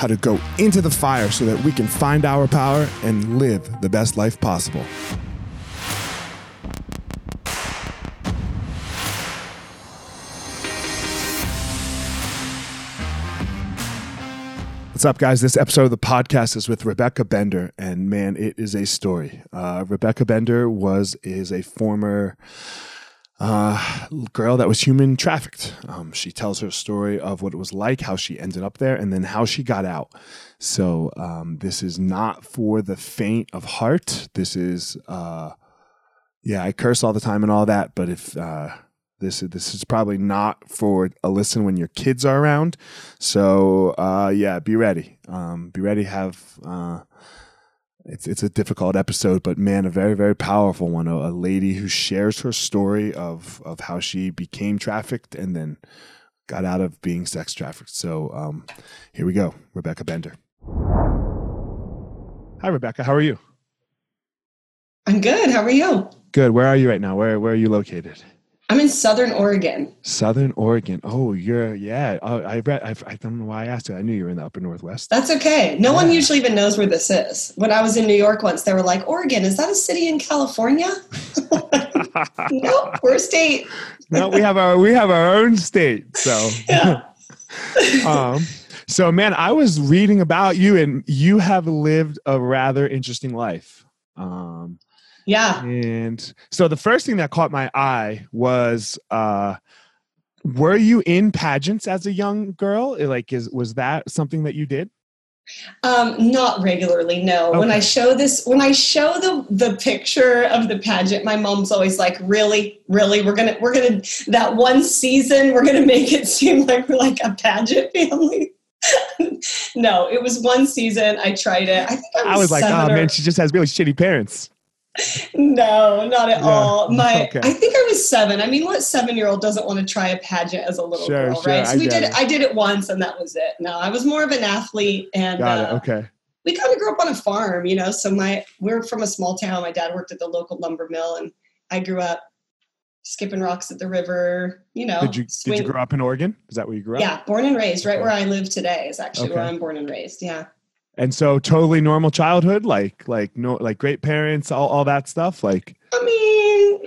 how to go into the fire so that we can find our power and live the best life possible. What's up, guys? This episode of the podcast is with Rebecca Bender, and man, it is a story. Uh, Rebecca Bender was is a former uh, girl that was human trafficked. Um, she tells her story of what it was like, how she ended up there, and then how she got out. So um, this is not for the faint of heart. This is, uh, yeah, I curse all the time and all that, but if uh, this is this is probably not for a listen when your kids are around. So uh, yeah, be ready. Um, be ready. Have uh, it's it's a difficult episode, but man, a very very powerful one. A, a, lady who shares her story of of how she became trafficked and then got out of being sex trafficked. So um, here we go, Rebecca Bender. Hi, Rebecca. How are you? I'm good. How are you? Good. Where are you right now? Where where are you located? I'm in Southern Oregon. Southern Oregon. Oh, you're yeah. Oh, I read. I, I don't know why I asked you. I knew you were in the Upper Northwest. That's okay. No yeah. one usually even knows where this is. When I was in New York once, they were like, "Oregon, is that a city in California?" nope, we're a state. no, we have our we have our own state. So yeah. um, so man, I was reading about you, and you have lived a rather interesting life. Um, yeah. And so the first thing that caught my eye was uh were you in pageants as a young girl? Like is was that something that you did? Um, not regularly, no. Okay. When I show this, when I show the the picture of the pageant, my mom's always like, "Really, really, we're gonna, we're gonna that one season, we're gonna make it seem like we're like a pageant family." no, it was one season. I tried it. I think I was, I was like, "Oh or, man, she just has really shitty parents." No, not at yeah. all. My, okay. I think I was seven. I mean, what seven-year-old doesn't want to try a pageant as a little sure, girl, sure. right? So I we did it. I did it once, and that was it. No, I was more of an athlete, and got uh. Okay. We kind of grew up on a farm, you know. So my, we're from a small town. My dad worked at the local lumber mill, and I grew up skipping rocks at the river. You know. Did you swing. Did you grow up in Oregon? Is that where you grew up? Yeah, born and raised. Right where I live today is actually okay. where I'm born and raised. Yeah and so totally normal childhood like like no like great parents all, all that stuff like i mean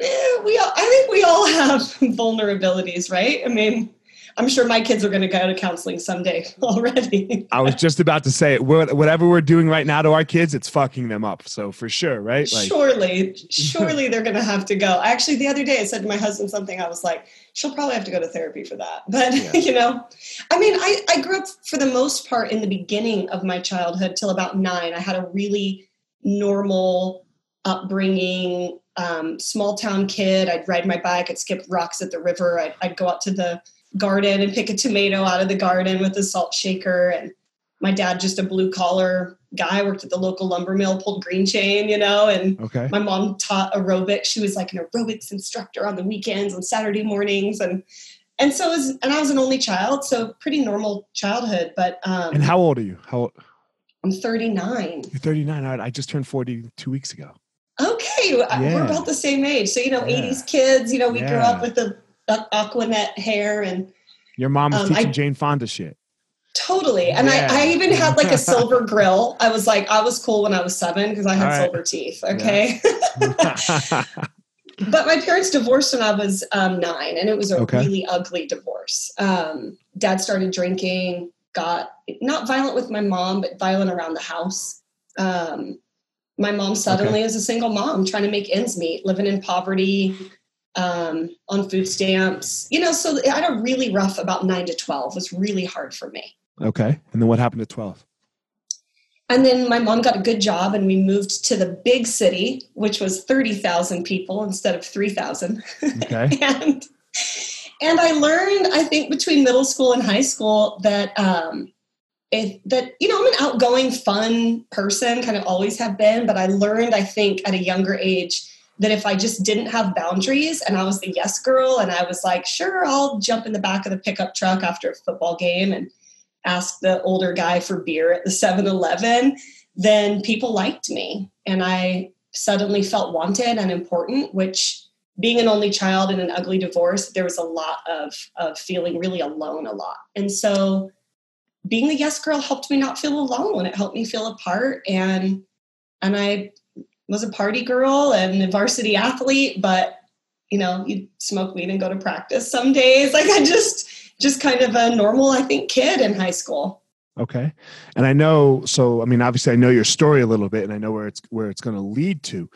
we all, i think we all have vulnerabilities right? I mean I'm sure my kids are going to go to counseling someday already. I was just about to say it. Whatever we're doing right now to our kids, it's fucking them up. So for sure, right? Like, surely, surely they're going to have to go. Actually, the other day I said to my husband something. I was like, she'll probably have to go to therapy for that. But yeah. you know, I mean, I, I grew up for the most part in the beginning of my childhood till about nine. I had a really normal upbringing um, small town kid. I'd ride my bike, I'd skip rocks at the river, I'd, I'd go out to the garden and pick a tomato out of the garden with a salt shaker. And my dad, just a blue collar guy, worked at the local lumber mill, pulled green chain, you know. And okay. my mom taught aerobics. She was like an aerobics instructor on the weekends, on Saturday mornings, and and so was, and I was an only child, so pretty normal childhood. But um, and how old are you? How? I'm 39. You're 39. I just turned 40 two weeks ago. Okay, yeah. we're about the same age. So you know, yeah. '80s kids. You know, we yeah. grew up with the Aqua Net hair and. Your mom was um, teaching I, Jane Fonda shit. Totally, and I, I even had like a silver grill. I was like, I was cool when I was seven because I had right. silver teeth. Okay. but my parents divorced when I was um, nine, and it was a okay. really ugly divorce. Um, dad started drinking, got not violent with my mom, but violent around the house. Um, my mom suddenly okay. is a single mom trying to make ends meet, living in poverty, um, on food stamps. You know, so I had a really rough about nine to 12 it was really hard for me. Okay. And then what happened at 12? And then my mom got a good job and we moved to the big city, which was 30,000 people instead of 3,000. Okay. and, and I learned, I think between middle school and high school that, um, it, that you know i'm an outgoing fun person kind of always have been but i learned i think at a younger age that if i just didn't have boundaries and i was the yes girl and i was like sure i'll jump in the back of the pickup truck after a football game and ask the older guy for beer at the 7-eleven then people liked me. And i suddenly felt wanted and important which being an only child in an ugly divorce there was a lot of of feeling really alone a lot. And so being the yes girl helped me not feel alone. It helped me feel a part and and I was a party girl and a varsity athlete, but you know, you smoke weed and go to practice some days. Like I just just kind of a normal, I think, kid in high school. Okay. And I know so I mean obviously I know your story a little bit and I know where it's where it's going to lead to.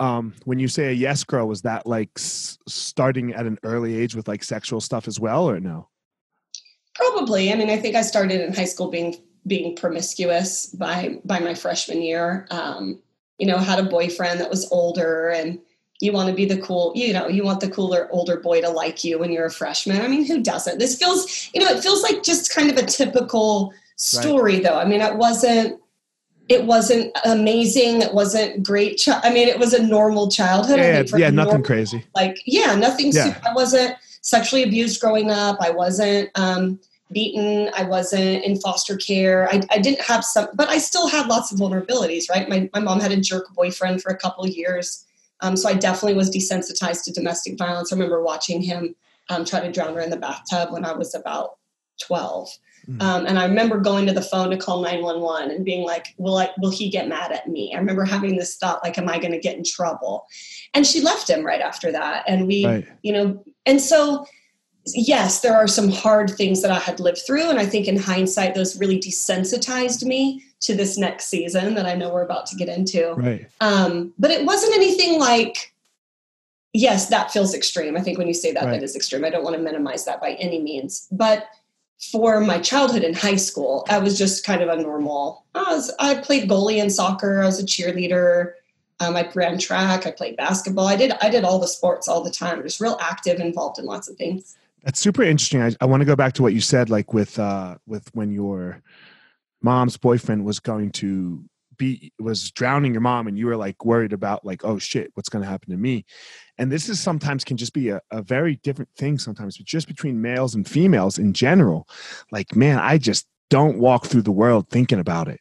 Um, when you say a yes girl was that like s- starting at an early age with like sexual stuff as well or no? Probably. I mean, I think I started in high school being being promiscuous by by my freshman year. Um, you know, had a boyfriend that was older, and you want to be the cool. You know, you want the cooler older boy to like you when you're a freshman. I mean, who doesn't? This feels, you know, it feels like just kind of a typical story, right. though. I mean, it wasn't. It wasn't amazing. It wasn't great. Chi- I mean, it was a normal childhood. Yeah, yeah, yeah nothing normal, crazy. Like, yeah, nothing. Yeah. Super, I wasn't sexually abused growing up. I wasn't. Um, beaten. I wasn't in foster care. I, I didn't have some, but I still had lots of vulnerabilities, right? My, my mom had a jerk boyfriend for a couple years. Um, so I definitely was desensitized to domestic violence. I remember watching him um, try to drown her in the bathtub when I was about 12. Mm-hmm. Um, and I remember going to the phone to call 911 and being like, will I, will he get mad at me? I remember having this thought, like, am I going to get in trouble? And she left him right after that. And we, right. you know, and so yes, there are some hard things that I had lived through. And I think in hindsight, those really desensitized me to this next season that I know we're about to get into. Right. Um, but it wasn't anything like, yes, that feels extreme. I think when you say that, right. that is extreme. I don't want to minimize that by any means. But for my childhood in high school, I was just kind of a normal. I, was, I played goalie in soccer. I was a cheerleader. Um, I ran track. I played basketball. I did. I did all the sports all the time. I was real active, involved in lots of things. That's super interesting. I, I want to go back to what you said, like with uh, with when your mom's boyfriend was going to be was drowning your mom, and you were like worried about like, oh shit, what's going to happen to me? And this is sometimes can just be a, a very different thing sometimes, but just between males and females in general. Like, man, I just don't walk through the world thinking about it.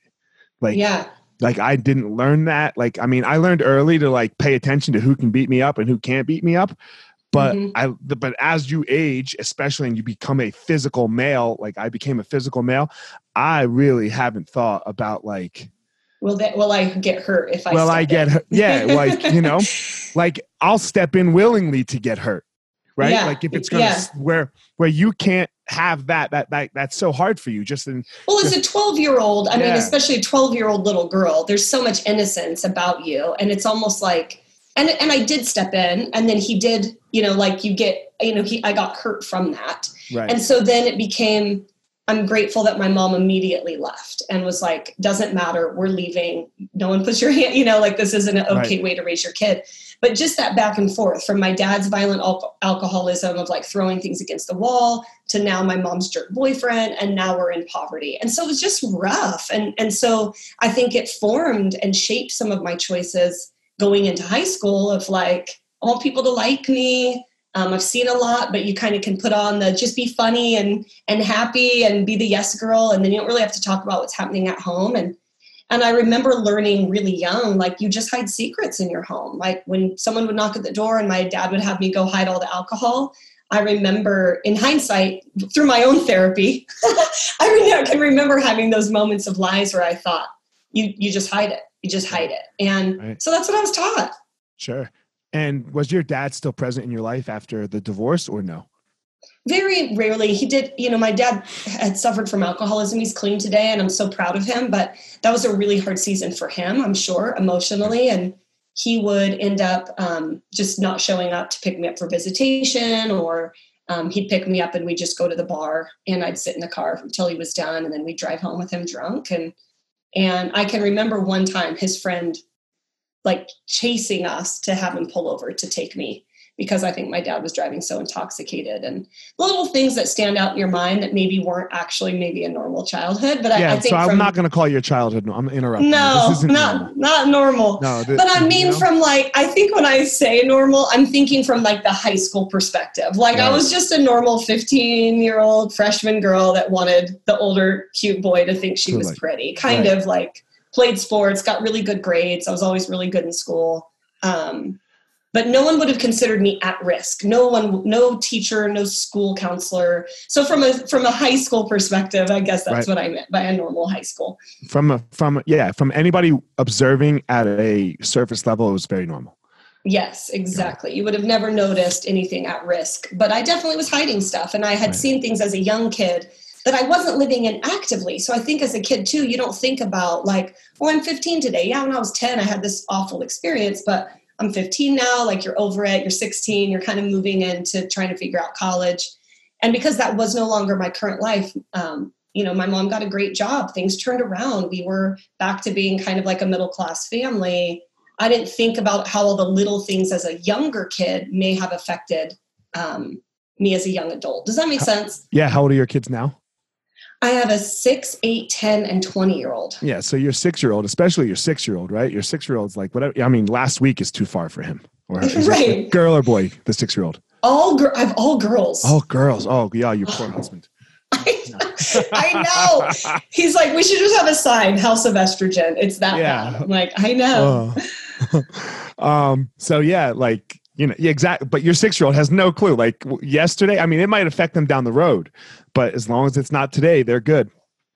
Like, yeah like i didn't learn that like i mean i learned early to like pay attention to who can beat me up and who can't beat me up but mm-hmm. i but as you age especially and you become a physical male like i became a physical male i really haven't thought about like will that will i get hurt if i well i get hurt yeah like you know like i'll step in willingly to get hurt right? Yeah. Like if it's gonna Yeah. where where you can't have that that that that's so hard for you. Just in Well, as a 12 year old, I mean, especially a 12 year old little girl, there's so much innocence about you. And it's almost like, and, and I did step in, and then he did, you know, like you get, you know, he, I got hurt from that. right, And so then it became, I'm grateful that my mom immediately left and was like, doesn't matter, we're leaving. No one puts your hand, you know, like this isn't an okay Right. way to raise your kid. But just that back and forth from my dad's violent al- alcoholism of like throwing things against the wall to now my mom's jerk boyfriend and now we're in poverty. And so it was just rough. And and so I think it formed and shaped some of my choices going into high school of like I want people to like me. Um, I've seen a lot, but you kind of can put on the just be funny and and happy and be the yes girl, and then you don't really have to talk about what's happening at home. And and I remember learning really young, like you just hide secrets in your home. Like when someone would knock at the door and my dad would have me go hide all the alcohol. I remember, in hindsight, through my own therapy, I can remember having those moments of lies where I thought, "You you just hide it, you just hide it," and Right. so that's what I was taught. sure. And was your dad still present in your life after the divorce, or no? very rarely he did you know my dad had suffered from alcoholism he's clean today and i'm so proud of him but that was a really hard season for him i'm sure emotionally and he would end up um, just not showing up to pick me up for visitation or um, he'd pick me up and we'd just go to the bar and i'd sit in the car until he was done and then we'd drive home with him drunk and and i can remember one time his friend like chasing us to have him pull over to take me because I think my dad was driving so intoxicated and little things that stand out in your mind that maybe weren't actually maybe a normal childhood. But I, yeah. I think so I'm from, not going to call your childhood. no- I'm interrupting. no, this not normal. not normal. No, th- But I mean, you know? from like, I think when I say normal, I'm thinking from like the high school perspective. Like, I was just a normal 15 year old freshman girl that wanted the older, cute boy to think she To was like- pretty. Kind right. of like played sports, got really good grades. I was always really good in school. Um, but no one would have considered me at risk. No one, no teacher, no school counselor. So from a from a high school perspective, I guess that's Right. what I meant by a normal high school. from a from yeah from anybody observing at a surface level, it was very normal. Yes, exactly. You would have never noticed anything at risk. But I definitely was hiding stuff. And I had Right. seen things as a young kid that I wasn't living in actively. So I think as a kid, too, you don't think about, like, oh, I'm 15 today. Yeah, when I was 10, I had this awful experience, but I'm 15 now. Like, you're over it. You're 16. You're kind of moving into trying to figure out college. And because that was no longer my current life, um, you know, my mom got a great job. Things turned around. We were back to being kind of like a middle class family. I didn't think about how all the little things as a younger kid may have affected um, me as a young adult. Does that make sense? Yeah. How old are your kids now? I have a six, eight, 10, and 20 year old. Yeah. So your six year old, especially your six year old, right? Your six year old's like whatever. I mean, last week is too far for him. Or Right. girl or boy? The six year old. All gir- I have all girls. Oh, girls. Oh, yeah. Your poor husband. I know. He's like, we should just have a sign, House of Estrogen. It's that Yeah. bad. I'm like, I know. Oh. um. So yeah, like you know, yeah, exactly. But your six year old has no clue. Like yesterday, I mean, it might affect them down the road, but as long as it's not today, they're good.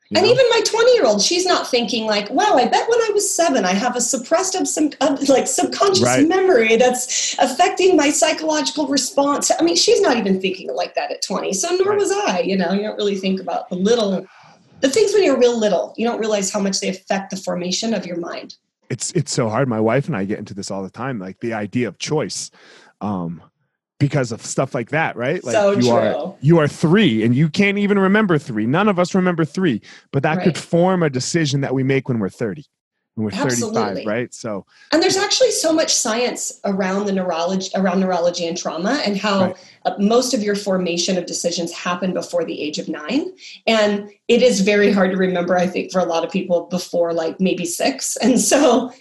you And know? even my 20 year old, she's not thinking like, wow, I bet when I was seven, I have a suppressed of some of, like subconscious Right. memory that's affecting my psychological response. I mean, she's not even thinking like that at 20. So nor Right. was I, you know, you don't really think about the little, the things when you're real little, you don't realize how much they affect the formation of your mind. it's it's so hard. My wife and I get into this all the time, like the idea of choice, um, because of stuff like that, right? Like So you are true. you are three, and you can't even remember three. None of us remember three, but that could form a decision that we make when we're thirty, when we're Absolutely. thirty-five, right? So And there's actually so much science around the neurology, around neurology and trauma, and how Right. uh, most of your formation of decisions happen before the age of nine. And it is very hard to remember, I think, for a lot of people before like maybe six. And so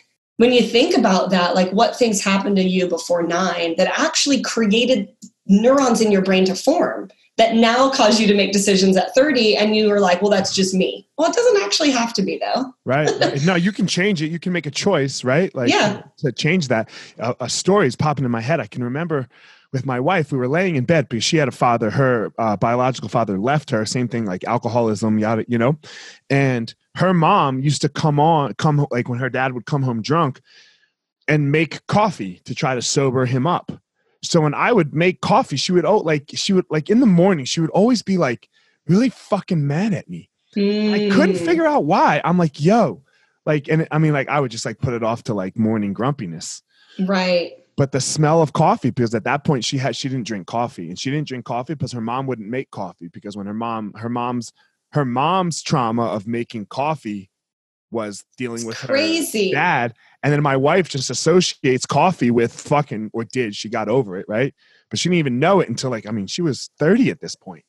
when you think about that, like what things happened to you before nine that actually created neurons in your brain to form that now cause you to make decisions at 30 and you were like well that's just me well it doesn't actually have to be though right, right. no, you can change it. You can make a choice, right? Like Yeah. to change that. A, a story is popping in my head. I can remember with my wife, we were laying in bed because she had a father. Her uh, biological father left her. Same thing, like alcoholism, yada, you know. And her mom used to come on, come like when her dad would come home drunk, and make coffee to try to sober him up. So when I would make coffee, she would oh like she would like in the morning she would always be like really fucking mad at me. Mm. I couldn't hmm. figure out why. I'm like, yo, like, and I mean, like, I would just like put it off to like morning grumpiness. Right. But the smell of coffee, because at that point she had she didn't drink coffee, and she didn't drink coffee because her mom wouldn't make coffee because when her mom her mom's her mom's trauma of making coffee was dealing it's with crazy. her dad. And then my wife just associates coffee with fucking, or did, she got over it, right? But she didn't even know it until like, I mean, she was 30 at this point.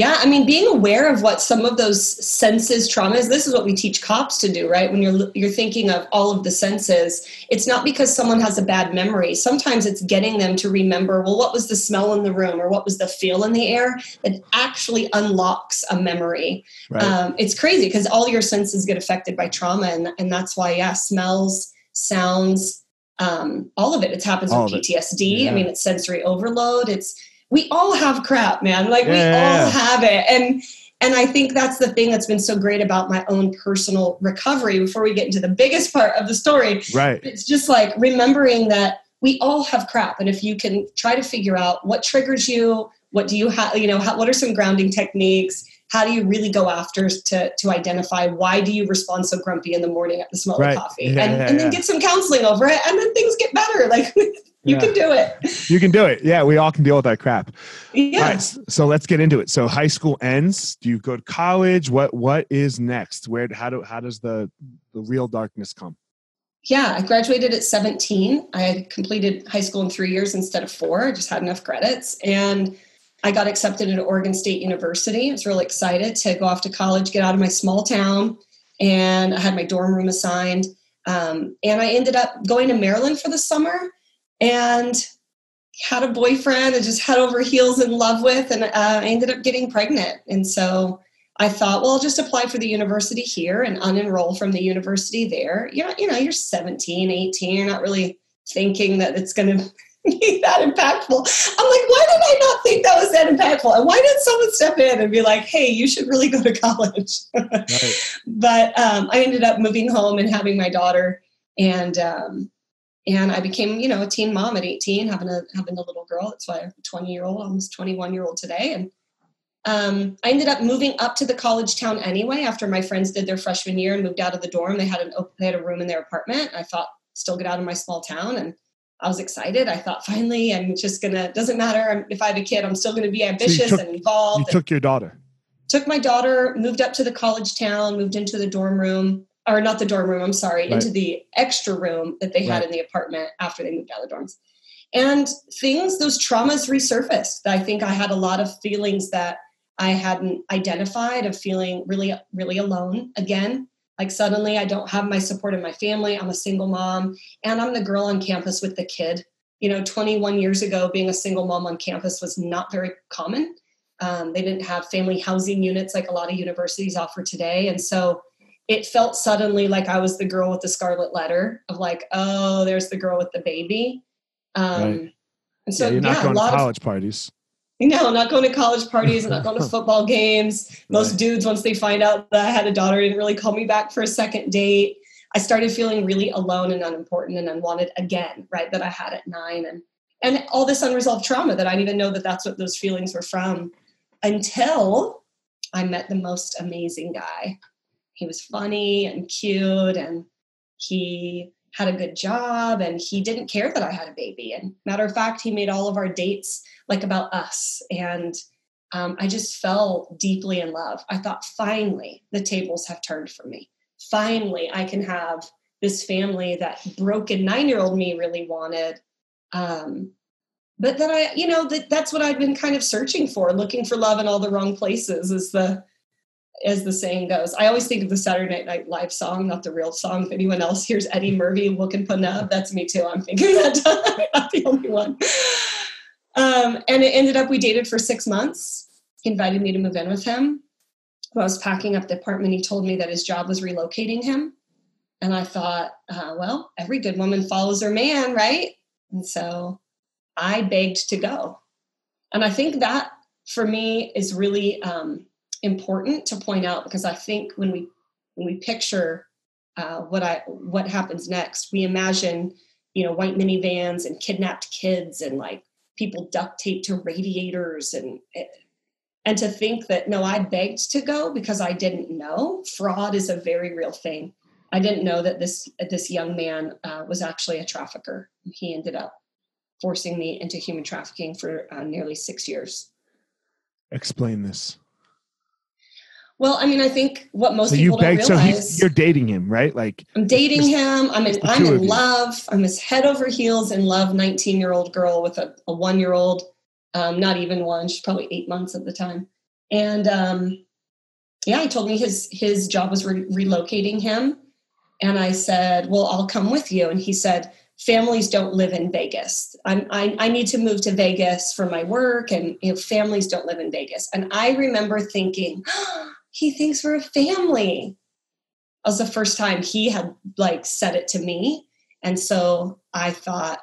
Yeah, I mean, being aware of what some of those senses traumas. This is what we teach cops to do, right? When you're you're thinking of all of the senses, it's not because someone has a bad memory. Sometimes it's getting them to remember. Well, what was the smell in the room, or what was the feel in the air that actually unlocks a memory. Right. Um, it's crazy because all your senses get affected by trauma, and and that's why, yeah, smells, sounds, um, all of it. It happens all with PTSD. Yeah. I mean, it's sensory overload. It's we all have crap, man. Like yeah, we all yeah. have it. And and I think that's the thing that's been so great about my own personal recovery before we get into the biggest part of the story. Right. It's just like remembering that we all have crap and if you can try to figure out what triggers you, what do you have, you know, how, what are some grounding techniques? How do you really go after to, to identify why do you respond so grumpy in the morning at the smell right. of coffee? Yeah, and, and then get some counseling over it and then things get better. Like you yeah. can do it. You can do it. Yeah, we all can deal with that crap. Yeah. so let's get into it. So high school ends. Do you go to college? What What is next? Where? How do? How does the the real darkness come? Yeah, I graduated at 17. I had completed high school in three years instead of four. I just had enough credits, and I got accepted at Oregon State University. I was really excited to go off to college, get out of my small town, and I had my dorm room assigned. Um, and I ended up going to Maryland for the summer and had a boyfriend and just head over heels in love with and uh, i ended up getting pregnant. And so i thought well i'll just apply for the university here and unenroll from the university there. You know, you know you're 17 18 you're not really thinking that it's going to be that impactful. I'm like why did i not think that was that impactful? And why did someone step in and be like hey you should really go to college? Right. but um, i ended up moving home and having my daughter and um, and I became, you know, a teen mom at 18, having a having a little girl. That's why I'm 20 year old, almost 21 year old today. And um, I ended up moving up to the college town anyway after my friends did their freshman year and moved out of the dorm. They had an they had a room in their apartment. I thought, still get out of my small town, and I was excited. I thought, finally, I'm just gonna. Doesn't matter if I have a kid, I'm still gonna be ambitious so took, and involved. You took your daughter. Took my daughter, moved up to the college town, moved into the dorm room or not the dorm room, I'm sorry, right. into the extra room that they had in the apartment after they moved out of the dorms. And things, those traumas resurfaced. I think I had a lot of feelings that I hadn't identified of feeling really, really alone again. Like suddenly I don't have my support in my family. I'm a single mom and I'm the girl on campus with the kid. You know, 21 years ago, being a single mom on campus was not very common. Um, they didn't have family housing units like a lot of universities offer today. And so it felt suddenly like I was the girl with the scarlet letter of like, oh, there's the girl with the baby. Um, right. And so, yeah, you're not yeah, going to college of, parties. No, not going to college parties, not going to football games. Most right. dudes, once they find out that I had a daughter, didn't really call me back for a second date. I started feeling really alone and unimportant and unwanted again, right? That I had at nine, and and all this unresolved trauma that I didn't even know that that's what those feelings were from, until I met the most amazing guy he was funny and cute and he had a good job and he didn't care that I had a baby. And matter of fact, he made all of our dates like about us. And um, I just fell deeply in love. I thought, finally, the tables have turned for me. Finally, I can have this family that broken nine year old me really wanted. Um, but then I, you know, that, that's what I've been kind of searching for, looking for love in all the wrong places is the as the saying goes. I always think of the Saturday Night Live song, not the real song. If anyone else hears Eddie Murphy looking for Panub, that's me too. I'm thinking that I'm not the only one. Um, and it ended up we dated for six months. He invited me to move in with him. When I was packing up the apartment, he told me that his job was relocating him. And I thought, uh, well, every good woman follows her man, right? And so I begged to go. And I think that for me is really um, important to point out because I think when we when we picture uh, what I what happens next, we imagine you know, white minivans and kidnapped kids and like people duct taped to radiators and and to think that no, I begged to go because I didn't know. Fraud is a very real thing. I didn't know that this this young man uh, was actually a trafficker. He ended up forcing me into human trafficking for uh, nearly six years. Explain this. Well, I mean, I think what most so people don't realize. So you're dating him, right? Like I'm dating him. I'm in. I'm in love. I'm his head over heels in love. 19 year old girl with a, a one year old. Um, not even one. She's probably eight months at the time. And um, yeah, he told me his his job was re- relocating him, and I said, "Well, I'll come with you." And he said, families don't live in Vegas. I'm, I, I need to move to Vegas for my work, and you know, families don't live in Vegas. And I remember thinking, oh, he thinks we're a family. That was the first time he had like said it to me. And so I thought,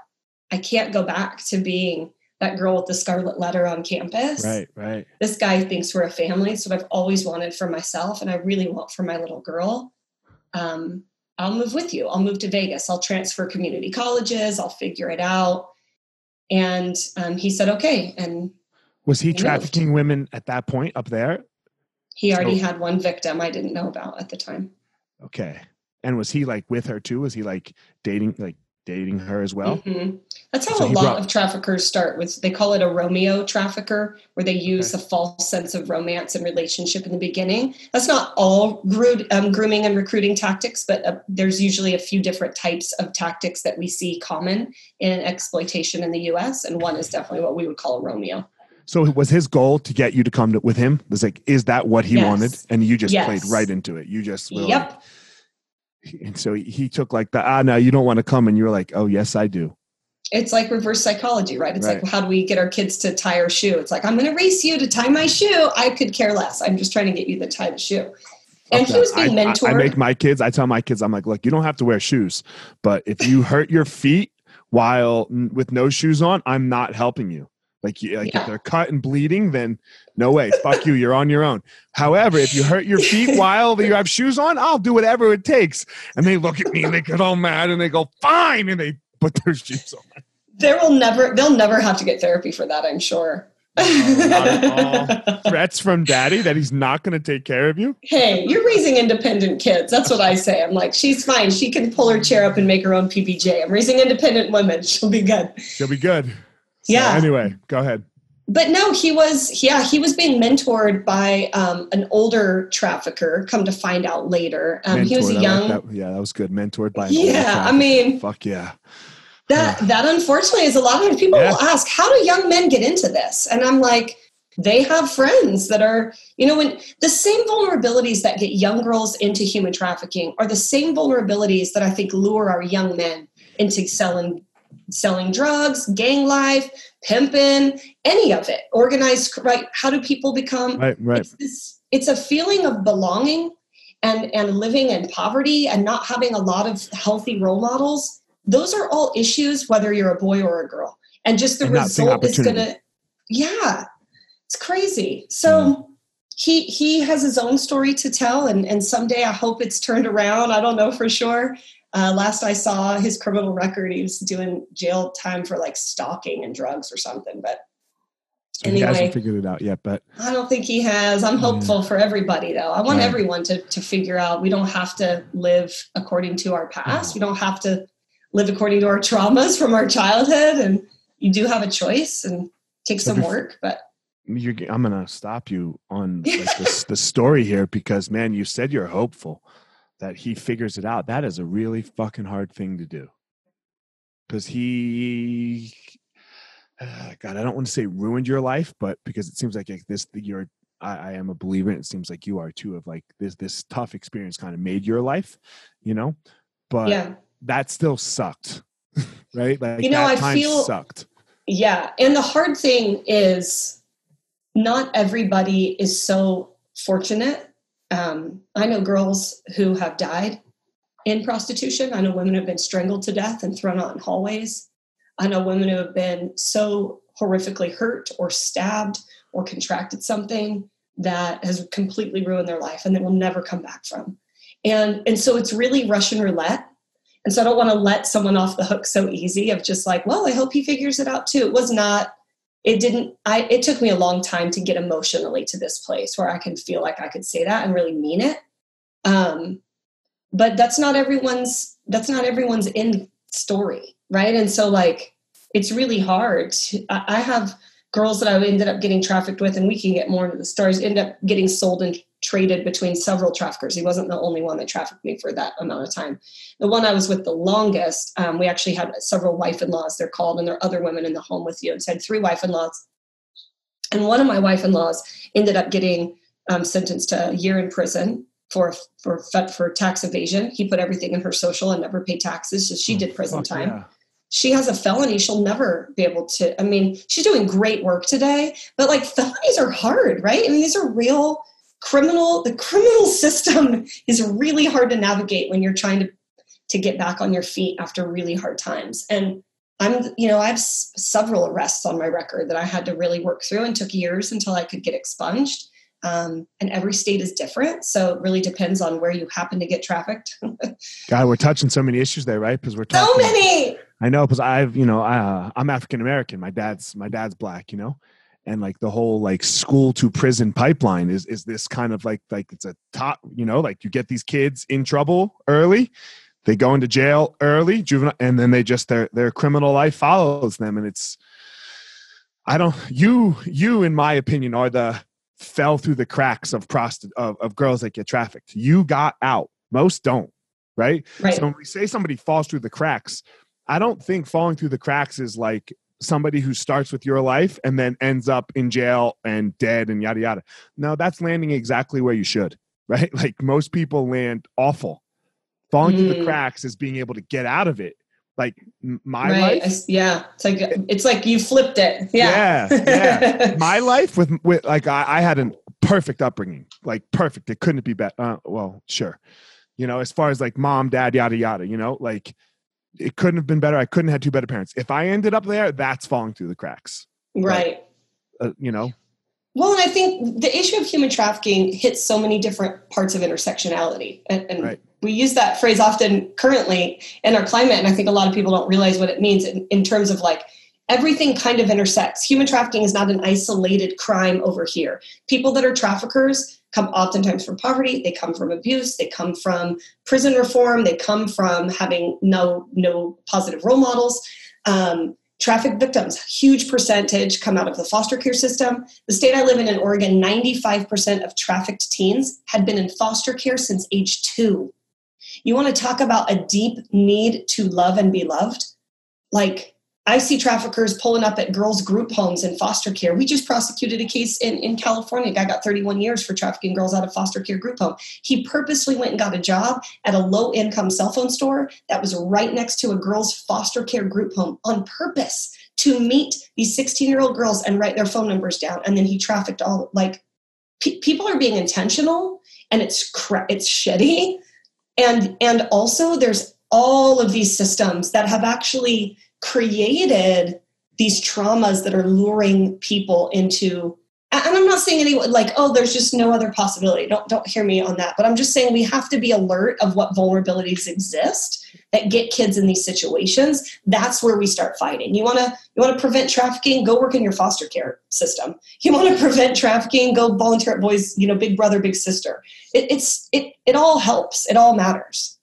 I can't go back to being that girl with the scarlet letter on campus. Right, right. This guy thinks we're a family. So I've always wanted for myself, and I really want for my little girl. Um, I'll move with you. I'll move to Vegas. I'll transfer community colleges. I'll figure it out. And um, he said, okay. And was he trafficking moved. women at that point up there? He already so, had one victim I didn't know about at the time. Okay. And was he like with her too? Was he like dating, like dating her as well. Mm-hmm. That's how so a lot brought- of traffickers start with. They call it a Romeo trafficker, where they use okay. a false sense of romance and relationship in the beginning. That's not all gro- um, grooming and recruiting tactics, but uh, there's usually a few different types of tactics that we see common in exploitation in the U.S. And one is definitely what we would call a Romeo. So it was his goal to get you to come to, with him? Was like, is that what he yes. wanted? And you just yes. played right into it. You just yep. Like, and so he took like the ah no you don't want to come and you're like oh yes i do it's like reverse psychology right it's right. like how do we get our kids to tie our shoe it's like i'm going to race you to tie my shoe i could care less i'm just trying to get you to tie the shoe and okay. he was being mentored I, I make my kids i tell my kids i'm like look you don't have to wear shoes but if you hurt your feet while with no shoes on i'm not helping you like, you, like yeah. if they're cut and bleeding, then no way. Fuck you. You're on your own. However, if you hurt your feet while you have shoes on, I'll do whatever it takes. And they look at me and they get all mad and they go, fine. And they put their shoes on. There will never, they'll never have to get therapy for that, I'm sure. Oh, Threats from daddy that he's not going to take care of you. Hey, you're raising independent kids. That's what I say. I'm like, she's fine. She can pull her chair up and make her own PBJ. I'm raising independent women. She'll be good. She'll be good. So yeah. Anyway, go ahead. But no, he was yeah he was being mentored by um, an older trafficker. Come to find out later, um, he was a young. Like that. Yeah, that was good. Mentored by. yeah, I mean. Fuck yeah. That that unfortunately is a lot of people yeah. will ask, how do young men get into this? And I'm like, they have friends that are you know when the same vulnerabilities that get young girls into human trafficking are the same vulnerabilities that i think lure our young men into selling selling drugs, gang life, pimping, any of it. Organized, right? How do people become? Right, right. It's, this, it's a feeling of belonging and, and living in poverty and not having a lot of healthy role models. Those are all issues, whether you're a boy or a girl. And just the and result is going to, yeah, it's crazy. So, he he has his own story to tell and and someday i hope it's turned around i don't know for sure uh, last I saw his criminal record, he was doing jail time for like stalking and drugs or something. But so anyway, he hasn't figured it out yet. But I don't think he has. I'm hopeful for everybody, though. I want right. everyone to to figure out we don't have to live according to our past. No. We don't have to live according to our traumas from our childhood, and you do have a choice and take some work, but. I'm gonna stop you on like this, the story here because man, you said you're hopeful that he figures it out. That is a really fucking hard thing to do. Because he, uh, God, I don't want to say ruined your life, but because it seems like this, you're, I, I am a believer. And it seems like you are too. Of like this, this tough experience kind of made your life, you know. But yeah. that still sucked, right? Like you know, I feel sucked. Yeah, and the hard thing is, not everybody is so fortunate um, I know girls who have died in prostitution. I know women who have been strangled to death and thrown out in hallways. I know women who have been so horrifically hurt or stabbed or contracted something that has completely ruined their life and they will never come back from. And, and so it's really Russian roulette. And so I don't want to let someone off the hook so easy of just like, well, I hope he figures it out too. It was not, it didn't, I, it took me a long time to get emotionally to this place where I can feel like I could say that and really mean it. Um, but that's not everyone's, that's not everyone's end story. Right. And so like, it's really hard. To, I have girls that I ended up getting trafficked with, and we can get more into the stories, end up getting sold and traded between several traffickers. He wasn't the only one that trafficked me for that amount of time. The one I was with the longest, um, we actually had several wife in laws, they're called, and there are other women in the home with you. And so I had three wife in laws. And one of my wife in laws ended up getting um, sentenced to a year in prison for, for for tax evasion. He put everything in her social and never paid taxes, so she oh, did prison time. Yeah she has a felony she'll never be able to i mean she's doing great work today but like felonies are hard right i mean these are real criminal the criminal system is really hard to navigate when you're trying to to get back on your feet after really hard times. And i'm you know i have s- several arrests on my record that i had to really work through and took years until i could get expunged. Um, and every state is different so it really depends on where you happen to get trafficked. God we're touching so many issues there right? Because we're talking so many! I know because I've you know I, uh, I'm African American. My dad's my dad's black. You know, and like the whole like school to prison pipeline is is this kind of like like it's a top. You know, like you get these kids in trouble early, they go into jail early, juvenile, and then they just their their criminal life follows them, and it's. I don't. You you in my opinion are the fell through the cracks of prosti- of, of girls that get trafficked. You got out. Most don't. Right? right. So when we say somebody falls through the cracks, I don't think falling through the cracks is like somebody who starts with your life and then ends up in jail and dead and yada yada. No, that's landing exactly where you should, right? Like most people land awful. Falling mm. through the mm. cracks is being able to get out of it. Like my right. life, yeah. It's like it's like you flipped it. Yeah, yeah. yeah. my life with with like I, I, had a perfect upbringing, like perfect. It couldn't be better. Uh, well, sure, you know, as far as like mom, dad, yada yada. You know, like it couldn't have been better. I couldn't have had two better parents. If I ended up there, that's falling through the cracks. Right. But, uh, you know. Well, and I think the issue of human trafficking hits so many different parts of intersectionality, and, and right. we use that phrase often currently in our climate. And I think a lot of people don't realize what it means in, in terms of like everything kind of intersects. Human trafficking is not an isolated crime over here. People that are traffickers come oftentimes from poverty they come from abuse they come from prison reform they come from having no no positive role models um, traffic victims huge percentage come out of the foster care system the state i live in in oregon 95% of trafficked teens had been in foster care since age two you want to talk about a deep need to love and be loved like I see traffickers pulling up at girls' group homes and foster care. We just prosecuted a case in, in California. A guy got 31 years for trafficking girls out of foster care group home. He purposely went and got a job at a low income cell phone store that was right next to a girls' foster care group home on purpose to meet these 16 year old girls and write their phone numbers down. And then he trafficked all like pe- people are being intentional and it's cra- it's shitty. And and also there's all of these systems that have actually created these traumas that are luring people into and i'm not saying anyone like oh there's just no other possibility. Don't don't hear me on that. But i'm just saying we have to be alert of what vulnerabilities exist that get kids in these situations. That's where we start fighting. You want to you want to prevent trafficking? Go work in your foster care system. You want to prevent trafficking? Go volunteer at boys you know big brother big sister. It, it's it it all helps. It all matters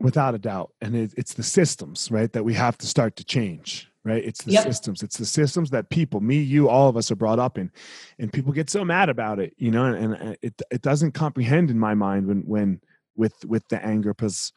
without a doubt. And it, it's the systems right that we have to start to change right? It's the yep. systems. It's the systems that people me you all of us are brought up in. And people get so mad about it you know and, and it, it doesn't comprehend in my mind when when with with the anger because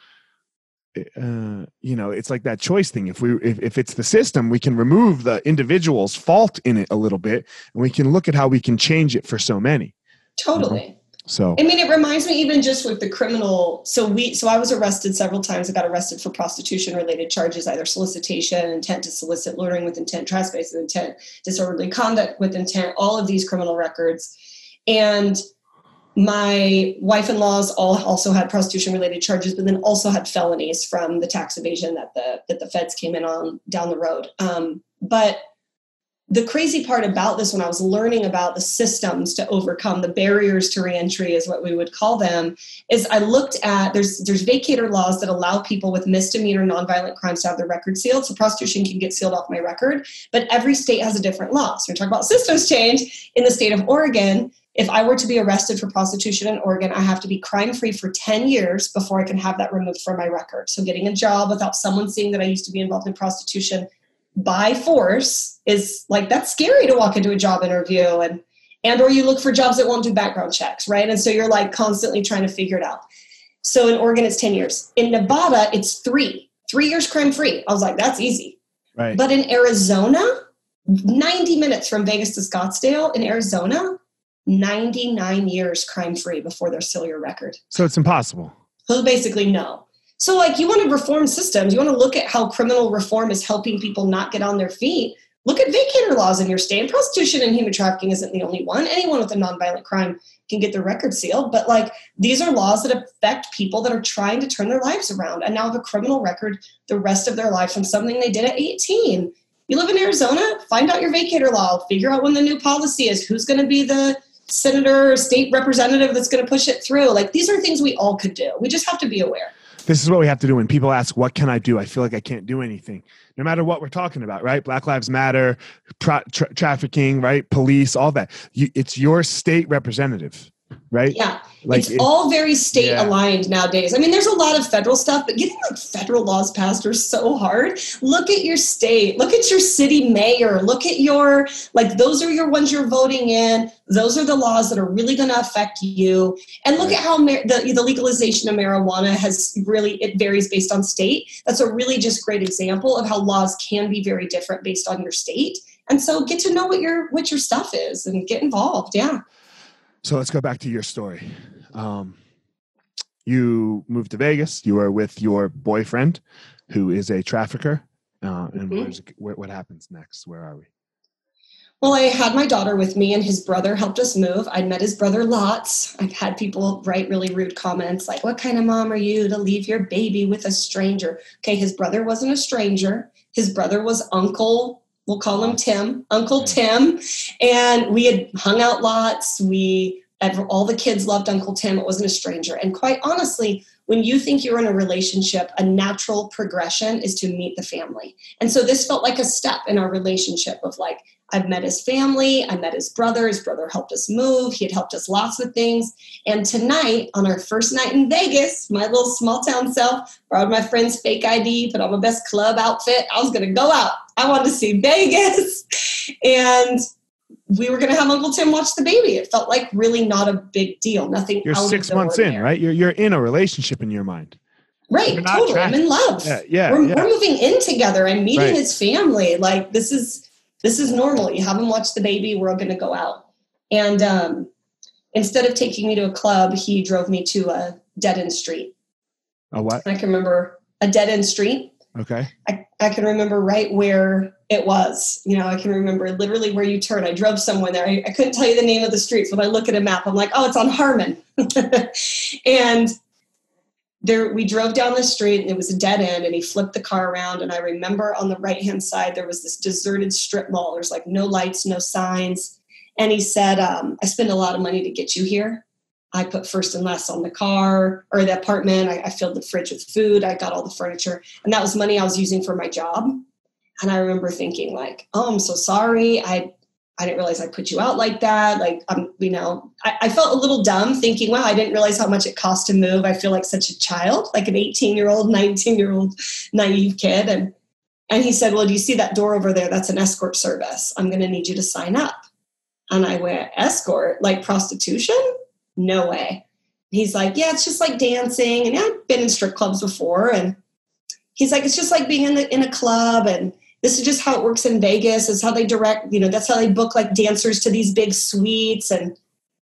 uh, you know it's like that choice thing. If we if, if it's the system we can remove the individual's fault in it a little bit and we can look at how we can change it for so many totally you know? So I mean, it reminds me even just with the criminal. So we, so I was arrested several times. I got arrested for prostitution related charges, either solicitation, intent to solicit, loitering with intent, trespass with intent, disorderly conduct with intent, all of these criminal records. And my wife-in-laws all also had prostitution related charges, but then also had felonies from the tax evasion that the that the feds came in on down the road. Um, but the crazy part about this when I was learning about the systems to overcome the barriers to reentry is what we would call them is I looked at there's there's vacatur laws that allow people with misdemeanor nonviolent crimes to have their record sealed. So prostitution can get sealed off my record but every state has a different law. So we're talking about systems change in the state of Oregon. If I were to be arrested for prostitution in Oregon, I have to be crime free for 10 years before I can have that removed from my record. So, getting a job without someone seeing that I used to be involved in prostitution by force is like that's scary to walk into a job interview and and or you look for jobs that won't do background checks right? And so you're like constantly trying to figure it out. So in oregon it's 10 years. In nevada it's three. Three years crime free. I was like that's easy. Right. But in arizona 90 minutes from vegas to scottsdale in arizona 99 years crime free before they're still your record. So it's impossible. So basically no so, like, you want to reform systems. You want to look at how criminal reform is helping people not get on their feet. Look at vacatur laws in your state. Prostitution and human trafficking isn't the only one. Anyone with a nonviolent crime can get their record sealed. But, like, these are laws that affect people that are trying to turn their lives around and now have a criminal record the rest of their life from something they did at 18. You live in Arizona, find out your vacatur law, figure out when the new policy is, who's going to be the senator or state representative that's going to push it through. Like, these are things we all could do. We just have to be aware this is what we have to do when people ask what can i do? I feel like i can't do anything. No matter what we're talking about right? Black lives matter tra- tra- trafficking right? Police all that. You, it's your state representative right yeah like it's it, all very state yeah. aligned nowadays. I mean, there's a lot of federal stuff, but getting like federal laws passed are so hard. Look at your state, look at your city mayor, look at your like those are your ones you're voting in. Those are the laws that are really going to affect you. And look right. at how mar- the the legalization of marijuana has really it varies based on state. That's a really just great example of how laws can be very different based on your state. And so get to know what your what your stuff is and get involved. Yeah. So let's go back to your story. Um, you moved to Vegas. You are with your boyfriend, who is a trafficker. Uh, and mm-hmm. where, what happens next? Where are we? Well, I had my daughter with me, and his brother helped us move. I'd met his brother lots. I've had people write really rude comments like, What kind of mom are you to leave your baby with a stranger? Okay, his brother wasn't a stranger. His brother was Uncle, we'll call him Tim, Uncle Tim. And we had hung out lots. We all the kids loved Uncle Tim. It wasn't a stranger. And quite honestly, when you think you're in a relationship, a natural progression is to meet the family. And so this felt like a step in our relationship of like, I've met his family, I met his brother, his brother helped us move, he had helped us lots of things. And tonight, on our first night in Vegas, my little small town self borrowed my friend's fake ID, put on my best club outfit. I was gonna go out. I wanted to see Vegas. And we were going to have Uncle Tim watch the baby. It felt like really not a big deal. Nothing. You're six months in, right? You're you're in a relationship in your mind. Right, totally. I'm in love. Yeah, yeah, we're, yeah. we're moving in together. I'm meeting right. his family. Like this is this is normal. You haven't watched the baby. We're all going to go out. And um, instead of taking me to a club, he drove me to a dead end street. A what? I can remember a dead end street. Okay. I, I can remember right where it was. You know, I can remember literally where you turn. I drove somewhere there. I, I couldn't tell you the name of the streets. When I look at a map, I'm like, oh, it's on Harmon. and there we drove down the street and it was a dead end and he flipped the car around. And i remember on the right hand side there was this deserted strip mall. There's like no lights no signs. And he said um, i spend a lot of money to get you here. I put first and last on the car or the apartment. I, I filled the fridge with food. I got all the furniture. And that was money i was using for my job. And I remember thinking like, oh, I'm so sorry. I I didn't realize I put you out like that. Like, um, you know, I, I, felt a little dumb thinking, wow, I didn't realize how much it cost to move. I feel like such a child, like an 18 year old, 19 year old naive kid. And, and he said, well, do you see that door over there? That's an escort service. I'm going to need you to sign up. And I went, escort, like prostitution? No way. He's like, yeah, it's just like dancing. And I've been in strip clubs before. And he's like, it's just like being in, the, in a club. And this is just how it works in Vegas. It's how they direct, you know, that's how they book like dancers to these big suites. And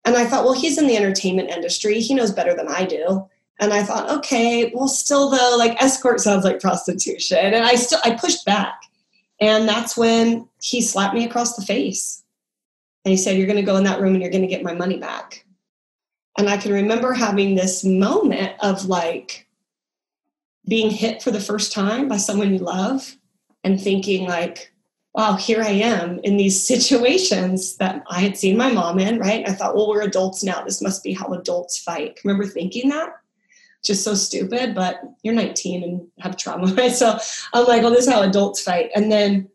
and I thought, well, he's in the entertainment industry. He knows better than I do. And I thought, okay, well, still though, like escort sounds like prostitution. And I still I pushed back. And that's when he slapped me across the face. And he said, You're gonna go in that room and you're gonna get my money back. And I can remember having this moment of like being hit for the first time by someone you love and thinking like wow, here I am in these situations that I had seen my mom in, right? I thought, well, we're adults now. This must be how adults fight. Remember thinking that? Just so stupid, but you're 19 and have trauma, right? So I'm like, well, this is how adults fight. And then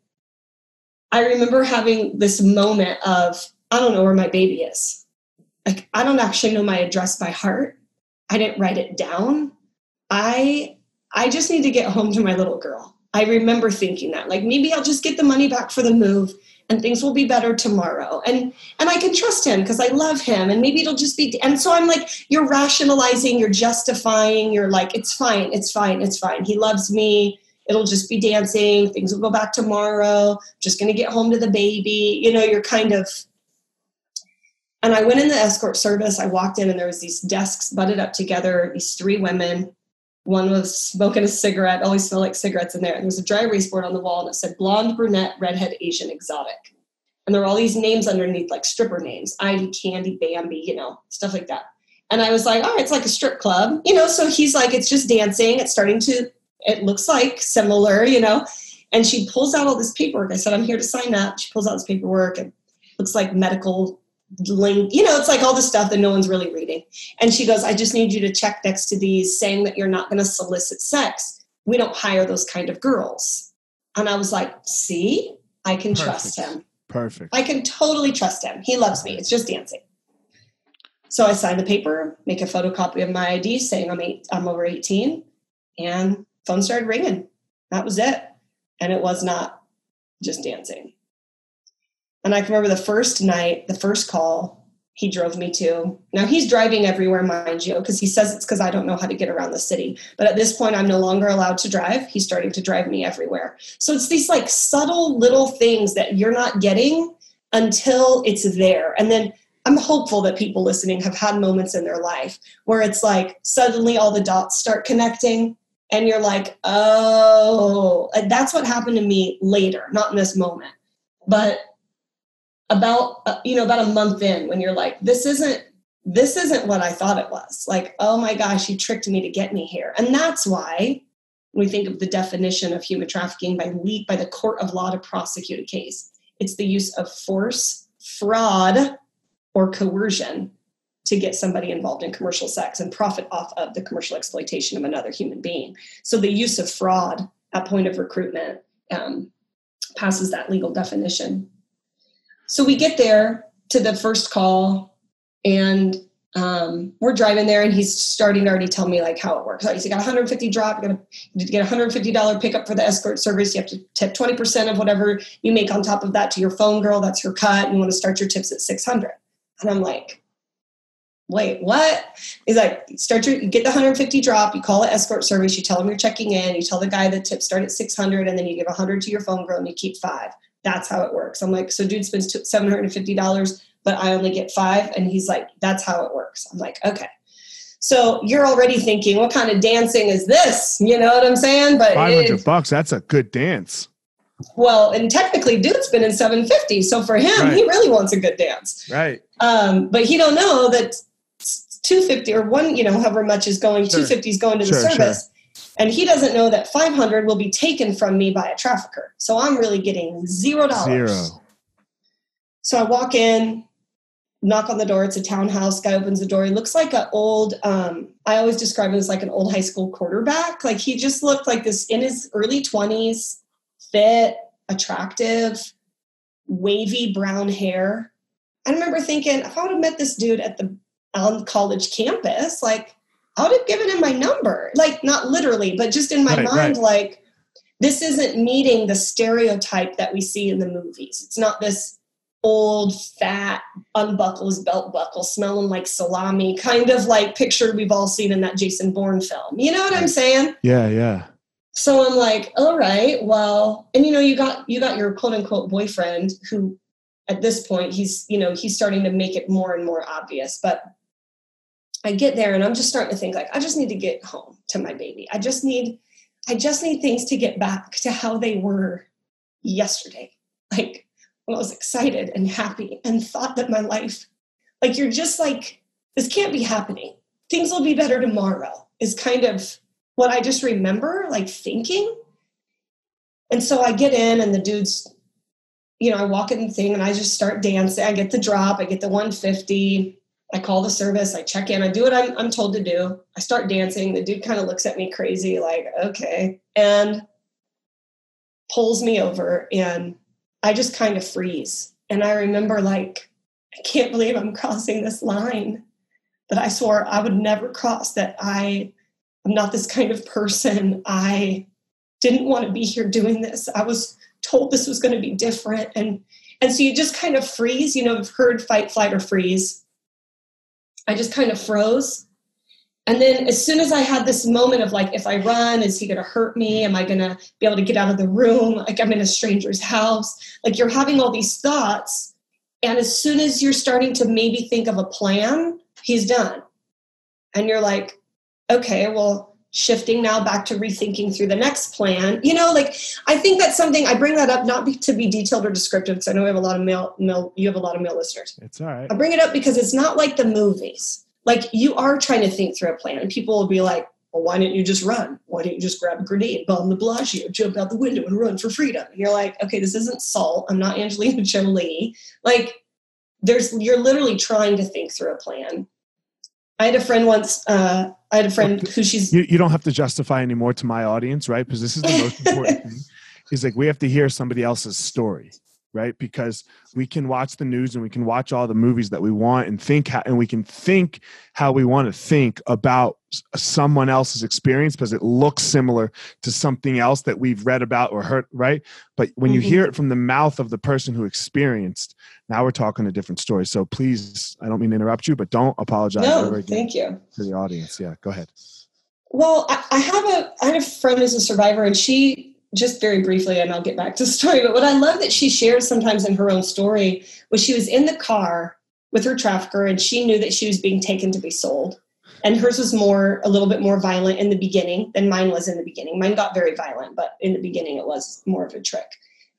I remember having this moment of, I don't know where my baby is. Like, I don't actually know my address by heart. I didn't write it down. I I just need to get home to my little girl. I remember thinking that, like maybe I'll just get the money back for the move and things will be better tomorrow. And and I can trust him because I love him and maybe it'll just be and so I'm like you're rationalizing, you're justifying, you're like it's fine, it's fine, it's fine. He loves me. It'll just be dancing. Things will go back tomorrow. Just going to get home to the baby. You know, you're kind of and I went in the escort service. I walked in and there was these desks butted up together, these three women one was smoking a cigarette, always smelled like cigarettes in there. And there was a dry erase board on the wall and it said blonde, brunette, redhead, Asian, exotic. And there were all these names underneath, like stripper names, Ivy, Candy, Bambi, you know, stuff like that. And I was like, oh, it's like a strip club, you know. So he's like, it's just dancing. It's starting to, it looks like similar, you know. And she pulls out all this paperwork. I said, I'm here to sign up. She pulls out this paperwork and looks like medical link you know it's like all the stuff that no one's really reading. And she goes i just need you to check next to these saying that you're not going to solicit sex. We don't hire those kind of girls. And i was like see? I can perfect. trust him. Perfect. I can totally trust him. He loves me. It's just dancing. So i signed the paper make a photocopy of my id saying i'm eight i'm over 18 and phone started ringing. That was it. And it was not just dancing and I can remember the first night, the first call he drove me to. Now he's driving everywhere, mind you, because he says it's because I don't know how to get around the city. But at this point, I'm no longer allowed to drive. He's starting to drive me everywhere. So it's these like subtle little things that you're not getting until it's there. And then I'm hopeful that people listening have had moments in their life where it's like suddenly all the dots start connecting and you're like, oh, that's what happened to me later, not in this moment. But about uh, you know about a month in when you're like this isn't this isn't what i thought it was. Like oh my gosh you tricked me to get me here. And that's why we think of the definition of human trafficking by by the court of law to prosecute a case. It's the use of force fraud or coercion to get somebody involved in commercial sex and profit off of the commercial exploitation of another human being. So the use of fraud at point of recruitment um, passes that legal definition so we get there to the first call and um, we're driving there and he's starting to already tell me like how it works. So he's got 150 drop, you're gonna get $150 pickup for the escort service. You have to tip 20% of whatever you make on top of that to your phone girl. That's your cut. You want to start your tips at 600. And I'm like, wait, what? He's like, start your, you get the 150 drop, you call it escort service, you tell them you're checking in, you tell the guy the tips start at 600 and then you give 100 to your phone girl and you keep five that's how it works. I'm like, so dude spends $750, but I only get five. And he's like, that's how it works. I'm like, okay. So you're already thinking, what kind of dancing is this? You know what I'm saying? But 500 it, bucks, that's a good dance. Well, and technically dude's been in 750. So for him, right. he really wants a good dance. Right. Um, but he don't know that 250 or one, you know, however much is going, sure. 250 is going to the service. Sure and he doesn't know that 500 will be taken from me by a trafficker. So i'm really getting zero dollars. Zero. So i walk in knock on the door it's a townhouse guy opens the door he looks like an old um, i always describe him as like an old high school quarterback. Like he just looked like this in his early 20s fit attractive wavy brown hair. I remember thinking if i would have met this dude at the on college campus like I would have given him my number. Like, not literally, but just in my right, mind, right. like, this isn't meeting the stereotype that we see in the movies. It's not this old, fat, unbuckle his belt buckle, smelling like salami, kind of like picture we've all seen in that Jason Bourne film. You know what I'm saying? Yeah, yeah. So I'm like, all right, well, and you know, you got you got your quote unquote boyfriend who at this point he's, you know, he's starting to make it more and more obvious. But I get there and I'm just starting to think like I just need to get home to my baby. I just need I just need things to get back to how they were yesterday. Like when I was excited and happy and thought that my life like you're just like this can't be happening. Things will be better tomorrow is kind of what I just remember like thinking. And so I get in and the dude's you know, I walk in the thing and I just start dancing. I get the drop, I get the 150. I call the service, I check in, I do what I'm, I'm told to do. I start dancing. The dude kind of looks at me crazy, like, okay, and pulls me over. And I just kind of freeze. And I remember, like, I can't believe I'm crossing this line that I swore I would never cross, that I am not this kind of person. I didn't want to be here doing this. I was told this was going to be different. And and so you just kind of freeze, you know, I've heard fight, flight, or freeze. I just kind of froze. And then as soon as I had this moment of like, if I run, is he going to hurt me? Am I going to be able to get out of the room? Like I'm in a stranger's house. Like you're having all these thoughts. And as soon as you're starting to maybe think of a plan, he's done. And you're like, okay, well, shifting now back to rethinking through the next plan. You know, like I think that's something I bring that up not be, to be detailed or descriptive because I know we have a lot of male, male, you have a lot of male listeners. It's all right. I bring it up because it's not like the movies. Like you are trying to think through a plan, and people will be like, well, why didn't you just run? Why didn't you just grab a grenade, bomb the Bellagio, jump out the window and run for freedom? And you're like, okay, this isn't Salt. I'm not Angelina Jolie. Like, there's you're literally trying to think through a plan. I had a friend once. Uh, I had a friend who she's. You, you don't have to justify anymore to my audience, right? Because this is the most important thing. Is like we have to hear somebody else's story right because we can watch the news and we can watch all the movies that we want and think how, and we can think how we want to think about someone else's experience because it looks similar to something else that we've read about or heard right but when mm-hmm. you hear it from the mouth of the person who experienced now we're talking a different story so please i don't mean to interrupt you but don't apologize no, thank you to the audience yeah go ahead well I, I have a i have a friend who's a survivor and she just very briefly, and I'll get back to the story. But what I love that she shares sometimes in her own story was she was in the car with her trafficker, and she knew that she was being taken to be sold. And hers was more, a little bit more violent in the beginning than mine was in the beginning. Mine got very violent, but in the beginning it was more of a trick.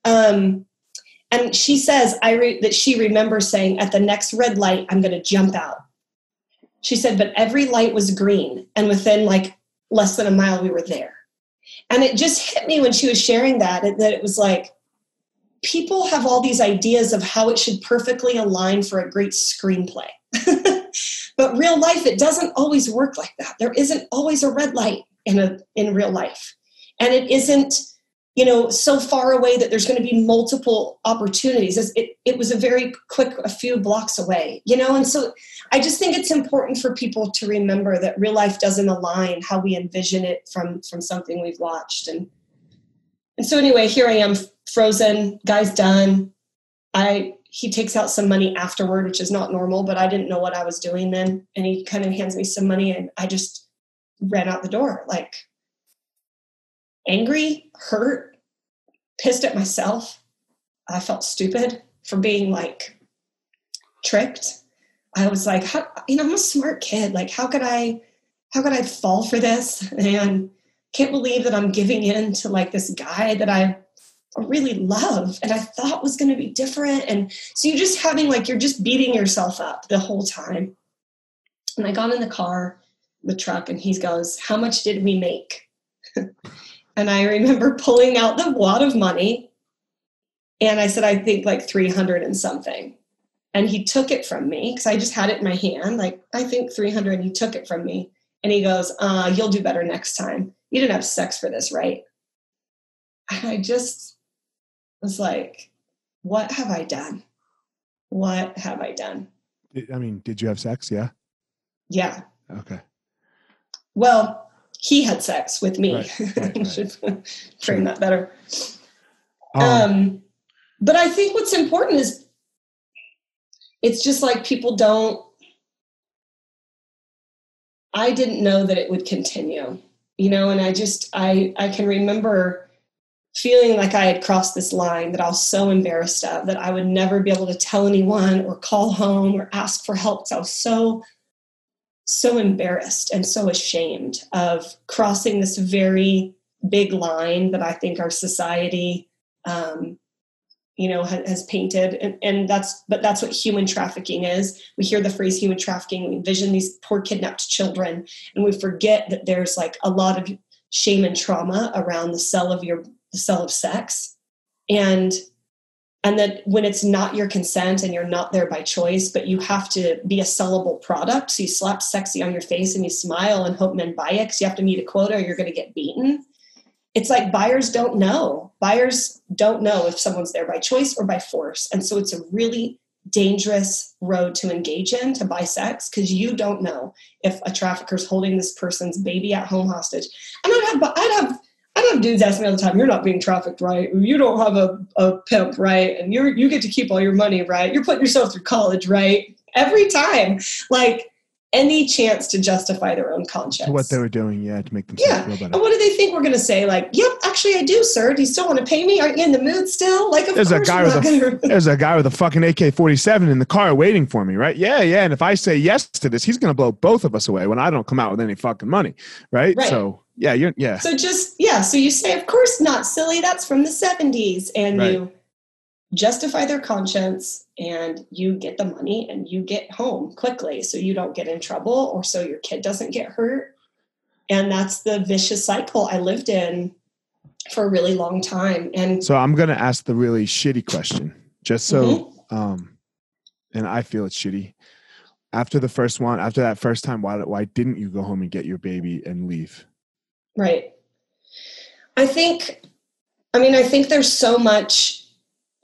Um, and she says I re- that she remembers saying, "At the next red light, I'm going to jump out." She said, but every light was green, and within like less than a mile, we were there. And it just hit me when she was sharing that that it was like people have all these ideas of how it should perfectly align for a great screenplay. But real life it doesn't always work like that. There isn't always a red light in a in real life. And it isn't you know so far away that there's going to be multiple opportunities. It, it was a very quick a few blocks away you know? And so i just think it's important for people to remember that real life doesn't align how we envision it from from something we've watched. And and so anyway here i am frozen guy's done. I he takes out some money afterward which is not normal but i didn't know what i was doing then. And he kind of hands me some money and i just ran out the door like angry, hurt, pissed at myself. I felt stupid for being like tricked. I was like, how, you know, I'm a smart kid. Like, how could I, how could I fall for this? And can't believe that I'm giving in to like this guy that I really love and I thought was going to be different. And so you're just having like, you're just beating yourself up the whole time. And I got in the car, the truck, and he goes, How much did we make? And I remember pulling out the wad of money. And I said, I think like 300 and something. And he took it from me because I just had it in my hand. Like, I think 300. And he took it from me. And he goes, uh, You'll do better next time. You didn't have sex for this, right? And I just was like, What have I done? What have I done? I mean, did you have sex? Yeah. Yeah. Okay. Well, he had sex with me. Right, right, right. Should frame that better. Um, um, but I think what's important is it's just like people don't. I didn't know that it would continue, you know, and I just I I can remember feeling like I had crossed this line that I was so embarrassed of that I would never be able to tell anyone or call home or ask for help. So I was so so embarrassed and so ashamed of crossing this very big line that I think our society, um, you know, ha- has painted. And, and that's, but that's what human trafficking is. We hear the phrase human trafficking, we envision these poor kidnapped children, and we forget that there's like a lot of shame and trauma around the cell of your, the cell of sex. And and that when it's not your consent and you're not there by choice, but you have to be a sellable product. So you slap sexy on your face and you smile and hope men buy it because you have to meet a quota or you're going to get beaten. It's like buyers don't know. Buyers don't know if someone's there by choice or by force. And so it's a really dangerous road to engage in to buy sex because you don't know if a trafficker's holding this person's baby at home hostage. And I'd have, I'd have I have dudes ask me all the time, you're not being trafficked, right? You don't have a, a pimp, right? And you you get to keep all your money, right? You're putting yourself through college, right? Every time. Like any chance to justify their own conscience. What they were doing, yeah, to make themselves yeah. feel better. And what do they think we're going to say? Like, yep, actually, I do, sir. Do you still want to pay me? Aren't you in the mood still? Like, of there's a guy with a there's a guy with a fucking AK-47 in the car waiting for me, right? Yeah, yeah. And if I say yes to this, he's gonna blow both of us away when I don't come out with any fucking money, right? Right. So yeah, you're yeah. So just yeah, so you say, of course not, silly. That's from the '70s, and Right. you justify their conscience, and you get the money, and you get home quickly, so you don't get in trouble, or so your kid doesn't get hurt. And that's the vicious cycle I lived in for a really long time. And So I'm gonna ask the really shitty question, just so Mm-hmm. um, and I feel it's shitty. After the first one, after that first time, why why didn't you go home and get your baby and leave? Right. I think, I mean, I think there's so much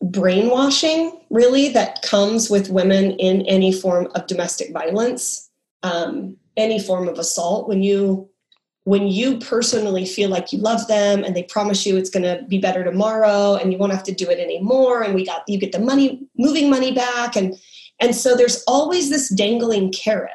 brainwashing really that comes with women in any form of domestic violence, um, any form of assault. When you, when you personally feel like you love them and they promise you it's going to be better tomorrow and you won't have to do it anymore and we got you get the money moving money back and and so there's always this dangling carrot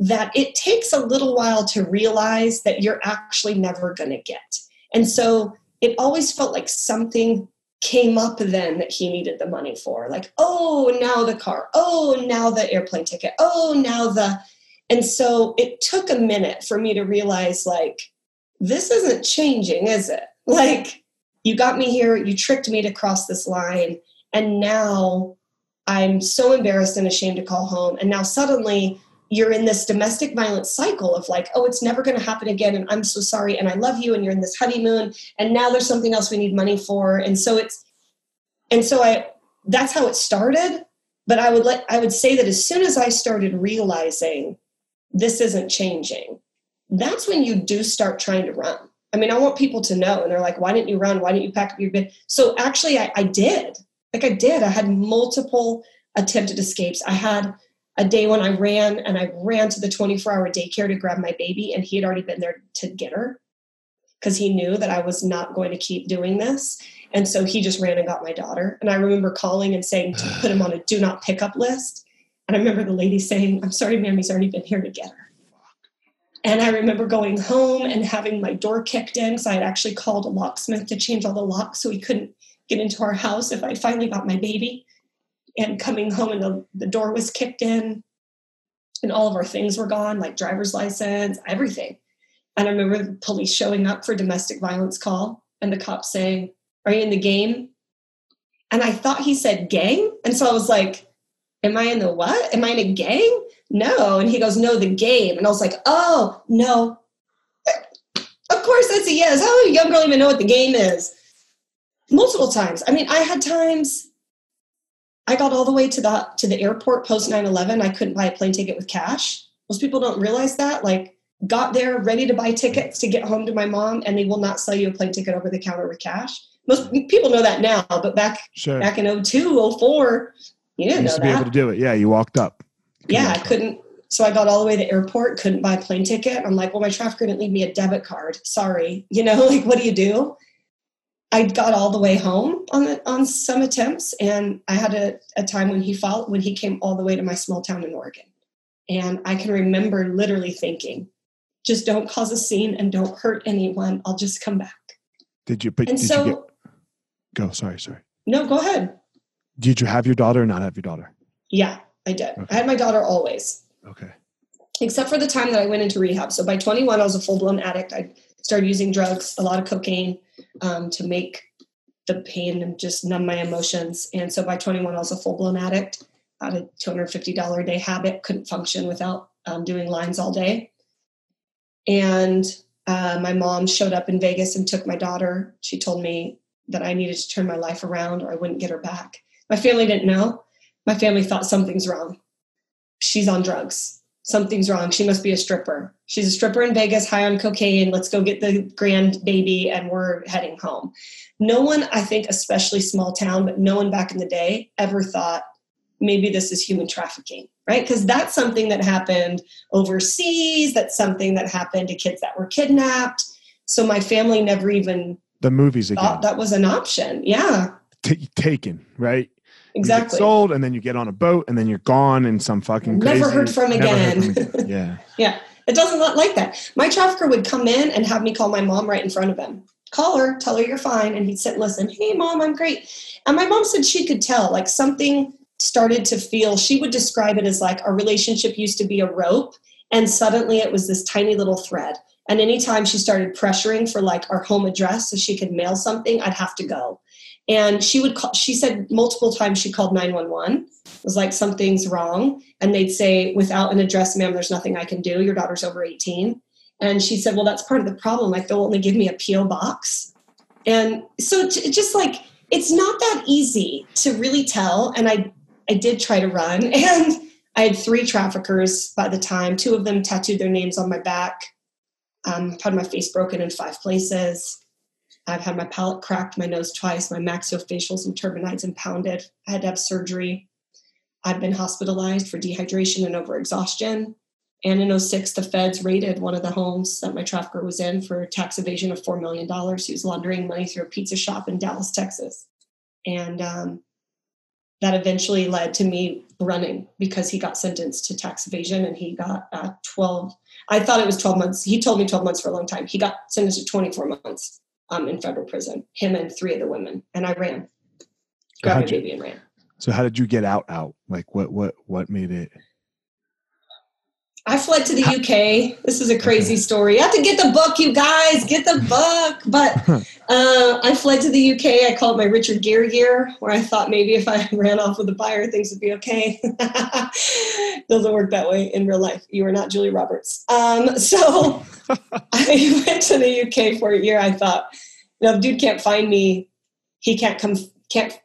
that it takes a little while to realize that you're actually never going to get. And so it always felt like something came up then that he needed the money for. Like, oh, now the car. Oh, now the airplane ticket. Oh, now the. And so it took a minute for me to realize, like, this isn't changing, is it? Like, you got me here, you tricked me to cross this line, and now I'm so embarrassed and ashamed to call home. And now suddenly you're in this domestic violence cycle of like, oh, it's never going to happen again. And I'm so sorry. And I love you. And you're in this honeymoon. And now there's something else we need money for. And so it's, and so I, that's how it started. But I would let, I would say that as soon as I started realizing this isn't changing, that's when you do start trying to run. I mean, I want people to know. And they're like, why didn't you run? Why didn't you pack up your bed? So actually, I, I did. Like I did. I had multiple attempted escapes. I had a day when I ran and I ran to the 24 hour daycare to grab my baby, and he had already been there to get her because he knew that I was not going to keep doing this. And so he just ran and got my daughter. And I remember calling and saying to put him on a do not pick up list. And I remember the lady saying, I'm sorry, ma'am, he's already been here to get her. And I remember going home and having my door kicked in because I had actually called a locksmith to change all the locks so he couldn't get into our house if I finally got my baby. And coming home and the, the door was kicked in and all of our things were gone, like driver's license, everything. And I remember the police showing up for domestic violence call and the cop saying, Are you in the game? And I thought he said gang. And so I was like, Am I in the what? Am I in a gang? No. And he goes, No, the game. And I was like, Oh, no. Of course that's a yes. How does a young girl even know what the game is? Multiple times. I mean, I had times I got all the way to the to the airport post 9-11. I couldn't buy a plane ticket with cash. Most people don't realize that. Like got there ready to buy tickets to get home to my mom, and they will not sell you a plane ticket over the counter with cash. Most people know that now, but back Sure. back in 02, 04, you You didn't used know to be able to do it. Yeah, you walked up. Yeah, I couldn't. So I got all the way to the airport, couldn't buy a plane ticket. I'm like, well, my trafficker didn't leave me a debit card. Sorry. You know, like, what do you do? I got all the way home on the, on some attempts, and I had a, a time when he followed when he came all the way to my small town in Oregon, and I can remember literally thinking, just don't cause a scene and don't hurt anyone. I'll just come back. Did you? But And did so, you get? Go. Sorry. Sorry. no, go ahead. Did you have your daughter or not have your daughter? Yeah, I did. Okay. I had my daughter always. Okay. except for the time that I went into rehab. So by 21, I was a full blown addict. I started using drugs, a lot of cocaine, um, to make the pain and just numb my emotions. And so by 21, I was a full blown addict. Had a $250 a day habit, couldn't function without um, doing lines all day. And uh, my mom showed up in Vegas and took my daughter. She told me that I needed to turn my life around or I wouldn't get her back. My family didn't know. My family thought something's wrong. She's on drugs. Something's wrong. She must be a stripper. She's a stripper in Vegas, high on cocaine. Let's go get the grandbaby and we're heading home. No one, I think, especially small town, but no one back in the day ever thought maybe this is human trafficking, right? Because that's something that happened overseas. That's something that happened to kids that were kidnapped. So my family never even the movies again. thought that was an option. Yeah. T- taken, right? Exactly. sold, and then you get on a boat, and then you're gone in some fucking Never crazy- heard from never heard again. from again. Yeah. Yeah, it doesn't look like that. My trafficker would come in and have me call my mom right in front of him. Call her, tell her you're fine, and he'd sit and listen. Hey, mom, I'm great. And my mom said she could tell, like something started to feel. She would describe it as like our relationship used to be a rope, and suddenly it was this tiny little thread. And anytime she started pressuring for like our home address so she could mail something, I'd have to go. And she would call, she said multiple times she called 911. It was like something's wrong. And they'd say, without an address, ma'am, there's nothing I can do. Your daughter's over 18. And she said, well, that's part of the problem. Like they'll only give me a P.O. box. And so it's just like, it's not that easy to really tell. And I, I did try to run and I had three traffickers by the time, two of them tattooed their names on my back. Um, had my face broken in five places. I've had my palate cracked, my nose twice, my maxillofacials and turbinates impounded. I had to have surgery. I've been hospitalized for dehydration and overexhaustion. And in 06, the feds raided one of the homes that my trafficker was in for tax evasion of $4 million. He was laundering money through a pizza shop in Dallas, Texas. And um, that eventually led to me running because he got sentenced to tax evasion and he got uh, 12. I thought it was 12 months. He told me 12 months for a long time. He got sentenced to 24 months um, in federal prison, him and three of the women. And I ran, grabbed my baby and ran. So how did you get out? Out like what? What? What made it? I fled to the UK. This is a crazy story. You have to get the book, you guys. Get the book. But uh, I fled to the UK. I called my Richard Gere year, where I thought maybe if I ran off with a buyer, things would be okay. Doesn't work that way in real life. You are not Julia Roberts. Um, so I went to the UK for a year. I thought, you know, if dude can't find me, he can't come. Can't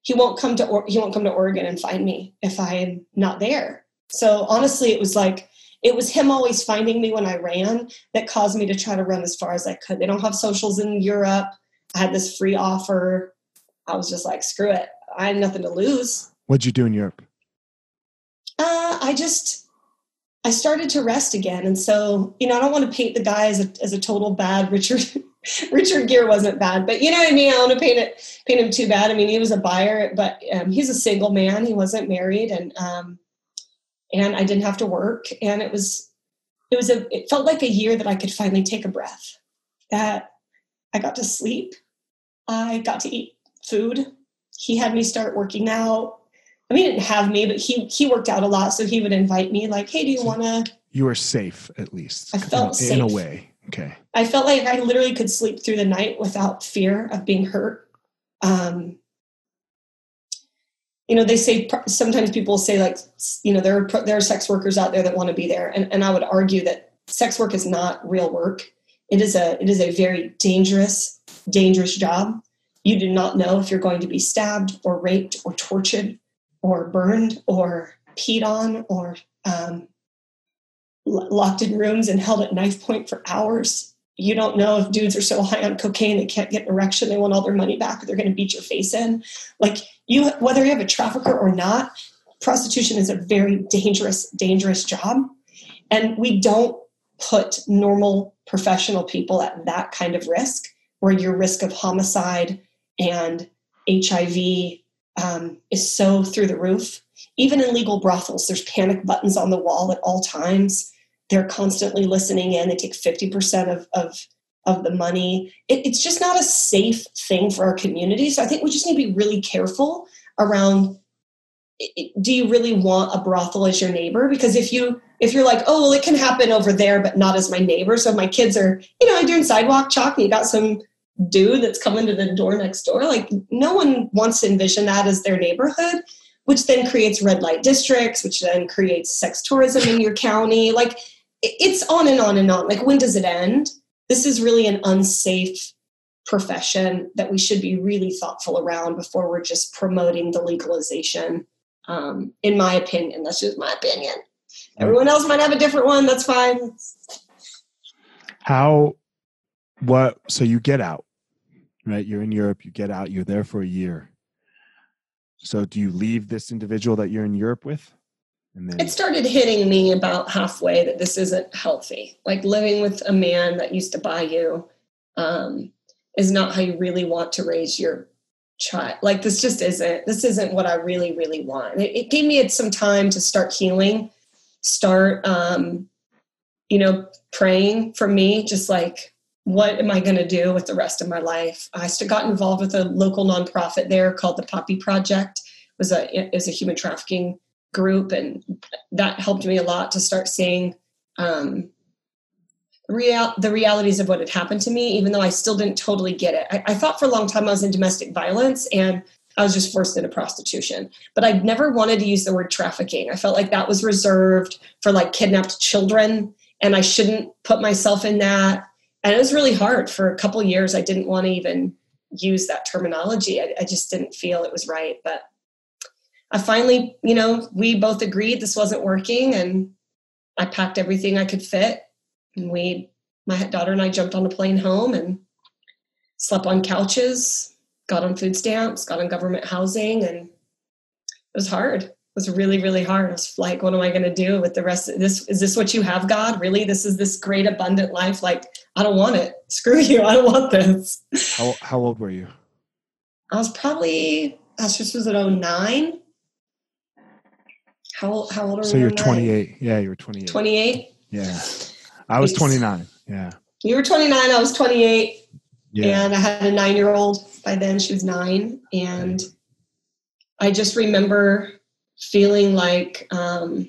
he won't come to or- he won't come to Oregon and find me if I'm not there. So honestly, it was like it was him always finding me when I ran that caused me to try to run as far as I could. They don't have socials in Europe. I had this free offer. I was just like, screw it. I had nothing to lose. What'd you do in Europe? Uh, I just I started to rest again, and so you know I don't want to paint the guy as a as a total bad Richard. Richard Gere wasn't bad, but you know what I mean. I don't want to paint it paint him too bad. I mean, he was a buyer, but um, he's a single man. He wasn't married, and um, and I didn't have to work, and it was it was a it felt like a year that I could finally take a breath. That I got to sleep, I got to eat food. He had me start working out. I mean, he didn't have me, but he he worked out a lot, so he would invite me like, "Hey, do you want to?" You were safe at least. I felt in, in a way. Okay. I felt like I literally could sleep through the night without fear of being hurt. Um, you know, they say sometimes people say like, you know, there are there are sex workers out there that want to be there, and and I would argue that sex work is not real work. It is a it is a very dangerous dangerous job. You do not know if you're going to be stabbed or raped or tortured or burned or peed on or um, locked in rooms and held at knife point for hours. You don't know if dudes are so high on cocaine they can't get an erection, they want all their money back, or they're going to beat your face in. Like you, whether you have a trafficker or not, prostitution is a very dangerous, dangerous job, and we don't put normal professional people at that kind of risk, where your risk of homicide and HIV um, is so through the roof. Even in legal brothels, there's panic buttons on the wall at all times. They're constantly listening in. They take 50% of, of, of the money. It, it's just not a safe thing for our community. So I think we just need to be really careful around do you really want a brothel as your neighbor? Because if you if you're like, oh well, it can happen over there, but not as my neighbor. So my kids are, you know, I'm doing sidewalk chalk, and you got some dude that's coming to the door next door. Like no one wants to envision that as their neighborhood, which then creates red light districts, which then creates sex tourism in your county. Like it's on and on and on. Like when does it end? This is really an unsafe profession that we should be really thoughtful around before we're just promoting the legalization. Um, in my opinion, that's just my opinion. Everyone else might have a different one. That's fine. How, what, so you get out, right? You're in Europe, you get out, you're there for a year. So do you leave this individual that you're in Europe with? Then it started hitting me about halfway that this isn't healthy. Like living with a man that used to buy you um, is not how you really want to raise your child. Like this just isn't. This isn't what I really, really want. It, it gave me some time to start healing, start, um, you know, praying for me. Just like, what am I going to do with the rest of my life? I got involved with a local nonprofit there called the Poppy Project. It was a is a human trafficking group and that helped me a lot to start seeing um, real the realities of what had happened to me even though i still didn't totally get it. I, I thought for a long time i was in domestic violence and i was just forced into prostitution but i'd never wanted to use the word trafficking. I felt like that was reserved for like kidnapped children and i shouldn't put myself in that. And it was really hard for a couple years. I didn't want to even use that terminology. I, I just didn't feel it was right but I finally, you know, we both agreed this wasn't working and I packed everything I could fit. And we, my daughter and I jumped on a plane home and slept on couches, got on food stamps, got on government housing. And it was hard. It was really, really hard. I was like, what am I going to do with the rest of this? Is this what you have, God? Really? This is this great, abundant life? Like, I don't want it. Screw you. I don't want this. How, how old were you? I was probably, gosh, this was at 09. How how old are so you? So you're 28. Yeah, you were 28. 28. Yeah, I was 29. Yeah. You were 29. I was 28. Yeah. And I had a nine year old by then. She was nine, and I just remember feeling like um,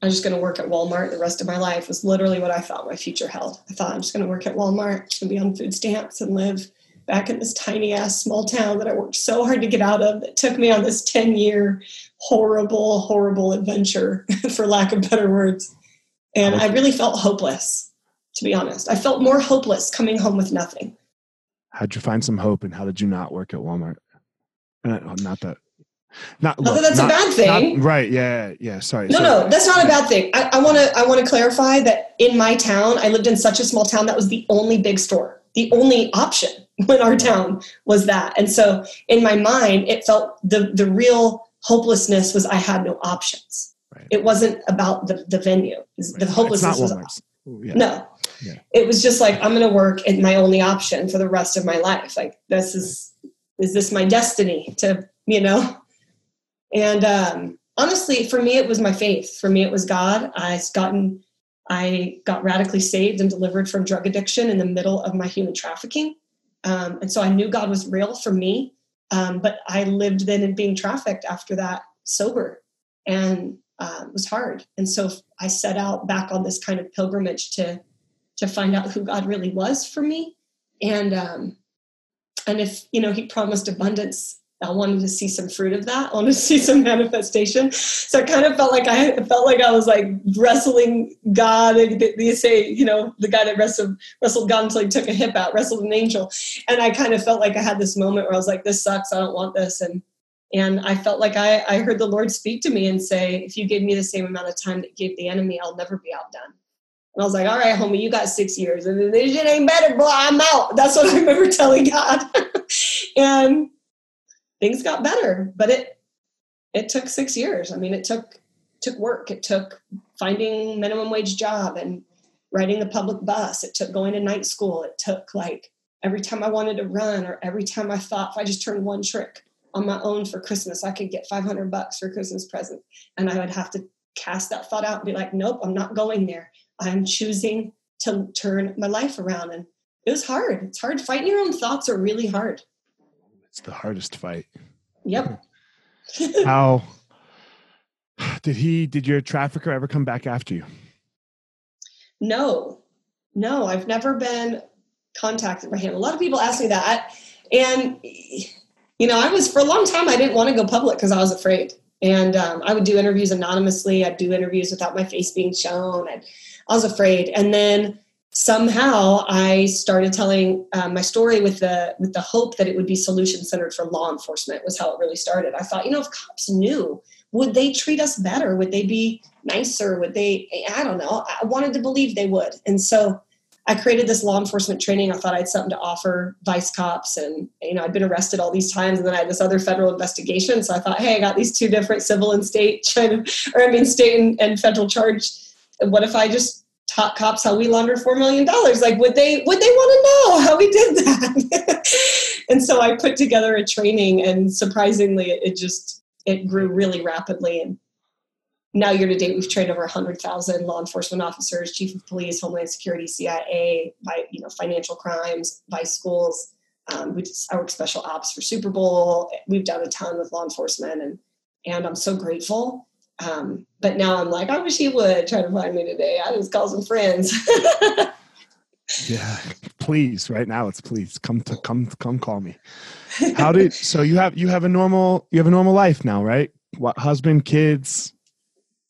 I'm just going to work at Walmart the rest of my life was literally what I thought my future held. I thought I'm just going to work at Walmart, going to be on food stamps and live back in this tiny ass small town that I worked so hard to get out of that took me on this 10 year horrible, horrible adventure, for lack of better words. And I really felt hopeless, to be honest. I felt more hopeless coming home with nothing. How'd you find some hope and how did you not work at Walmart? Uh, not that. Not, look, that that's not, a bad thing. Not, right. Yeah. Yeah. Sorry. No, sorry. no, that's not a bad thing. I want to, I want to clarify that in my town, I lived in such a small town that was the only big store, the only option when our town was that. And so in my mind, it felt the, the real hopelessness was I had no options. Right. It wasn't about the, the venue. Right. The hopelessness was yeah. no. Yeah. It was just like I'm going to work at my only option for the rest of my life. Like this is is this my destiny to you know? And um, honestly, for me, it was my faith. For me, it was God. I've gotten I got radically saved and delivered from drug addiction in the middle of my human trafficking. Um, and so I knew God was real for me. Um, but I lived then in being trafficked after that sober and uh, was hard. And so I set out back on this kind of pilgrimage to to find out who God really was for me. And um, and if you know He promised abundance I wanted to see some fruit of that. I wanted to see some manifestation. So I kind of felt like I felt like I was like wrestling God. They say, you know, the guy that wrestled wrestled God until he took a hip out, wrestled an angel. And I kind of felt like I had this moment where I was like, this sucks. I don't want this. And and I felt like I, I heard the Lord speak to me and say, if you give me the same amount of time that gave the enemy, I'll never be outdone. And I was like, all right, homie, you got six years. And this shit ain't better, bro. I'm out. That's what I remember telling God. and things got better, but it it took six years. I mean, it took took work. It took finding minimum wage job and riding the public bus. It took going to night school. It took like every time I wanted to run or every time I thought if I just turned one trick on my own for Christmas, I could get 500 bucks for Christmas present. And I would have to cast that thought out and be like, nope, I'm not going there. I'm choosing to turn my life around. And it was hard. It's hard. Fighting your own thoughts are really hard. It's the hardest fight. Yep. How did he? Did your trafficker ever come back after you? No, no. I've never been contacted by him. A lot of people ask me that, and you know, I was for a long time. I didn't want to go public because I was afraid, and um, I would do interviews anonymously. I'd do interviews without my face being shown, and I was afraid. And then somehow I started telling uh, my story with the with the hope that it would be solution centered for law enforcement was how it really started. I thought, you know, if cops knew, would they treat us better? Would they be nicer? Would they? I don't know. I wanted to believe they would, and so I created this law enforcement training. I thought I had something to offer vice cops, and you know, I'd been arrested all these times, and then I had this other federal investigation. So I thought, hey, I got these two different civil and state, or I mean, state and, and federal charge. What if I just taught cops how we laundered four million dollars. Like, would they would they want to know how we did that? and so I put together a training, and surprisingly, it, it just it grew really rapidly. And now, year to date, we've trained over hundred thousand law enforcement officers, chief of police, homeland security, CIA, by you know financial crimes, by schools. Um, we just, I work special ops for Super Bowl. We've done a ton with law enforcement, and and I'm so grateful um, but now I'm like, I wish he would try to find me today. I just call some friends. yeah, please. Right now, it's please come to come come call me. How did so you have you have a normal you have a normal life now, right? What husband, kids?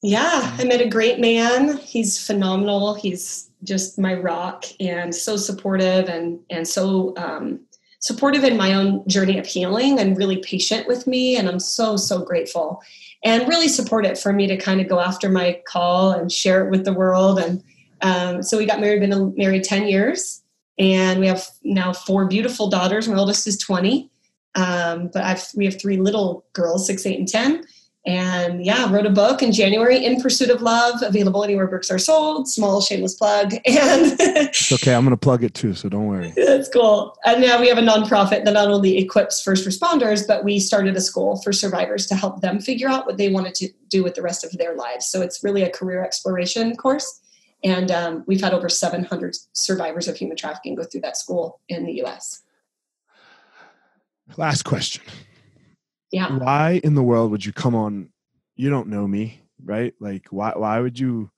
Yeah, I met a great man. He's phenomenal. He's just my rock and so supportive and and so um, supportive in my own journey of healing and really patient with me. And I'm so so grateful and really supportive for me to kind of go after my call and share it with the world. And um, so we got married, been married 10 years, and we have now four beautiful daughters. My oldest is 20, um, but I've, we have three little girls, six, eight, and 10 and yeah wrote a book in january in pursuit of love available anywhere books are sold small shameless plug and it's okay i'm going to plug it too so don't worry. That's cool. And now we have a nonprofit that not only equips first responders but we started a school for survivors to help them figure out what they wanted to do with the rest of their lives. So it's really a career exploration course. And um, we've had over 700 survivors of human trafficking go through that school in the us last question yeah. Why in the world would you come on you don't know me right? Like why why would you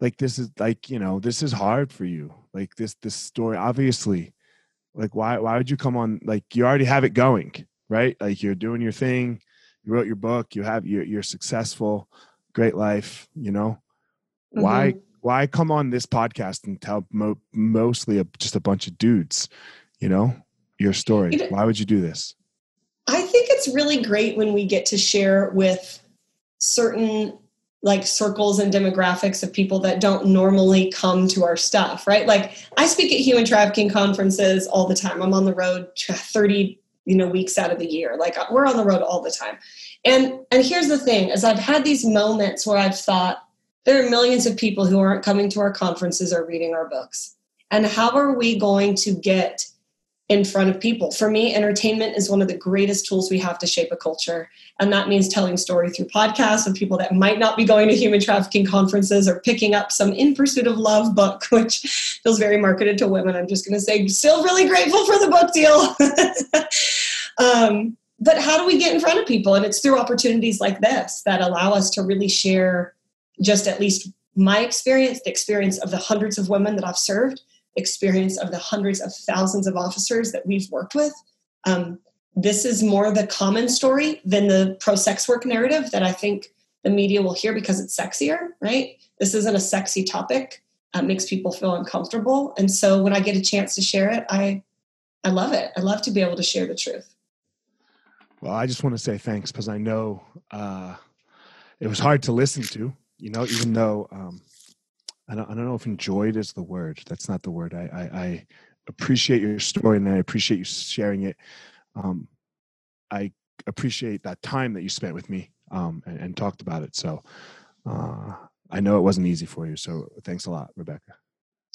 like this is like you know this is hard for you. Like this this story obviously like why why would you come on like you already have it going right? Like you're doing your thing you wrote your book you have you're, you're successful great life you know? Mm-hmm. why why come on this podcast and tell mo- mostly a, just a bunch of dudes you know your story? Why would you do this I think it's really great when we get to share with certain like circles and demographics of people that don't normally come to our stuff, right? Like I speak at human trafficking conferences all the time. I'm on the road 30, you know, weeks out of the year. Like uh, we're on the road all the time. And and here's the thing, is I've had these moments where I've thought there are millions of people who aren't coming to our conferences or reading our books. And how are we going to get in front of people. For me, entertainment is one of the greatest tools we have to shape a culture. And that means telling story through podcasts of people that might not be going to human trafficking conferences or picking up some In Pursuit of Love book, which feels very marketed to women. I'm just going to say, still really grateful for the book deal. um, but how do we get in front of people? And it's through opportunities like this that allow us to really share just at least my experience, the experience of the hundreds of women that I've served experience of the hundreds of thousands of officers that we've worked with. Um, this is more the common story than the pro sex work narrative that I think the media will hear because it's sexier, right? This isn't a sexy topic. It makes people feel uncomfortable. And so when I get a chance to share it, I I love it. I love to be able to share the truth. Well, I just want to say thanks because I know uh, it was hard to listen to, you know, even though um, I don't, I don't know if enjoyed is the word. That's not the word. I, I, I appreciate your story and I appreciate you sharing it. Um, I appreciate that time that you spent with me um, and, and, talked about it. So uh, I know it wasn't easy for you. So thanks a lot, Rebecca.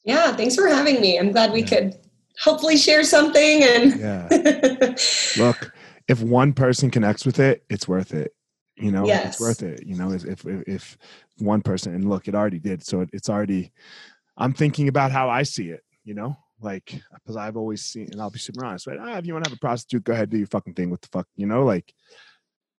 Yeah, thanks for having me. I'm glad we yeah. could hopefully share something. And yeah, look, if one person connects with it, it's worth it you know yes. it's worth it you know if, if if one person and look it already did so it, it's already i'm thinking about how i see it you know like because i've always seen and i'll be super honest right ah, if you want to have a prostitute go ahead do your fucking thing with the fuck you know like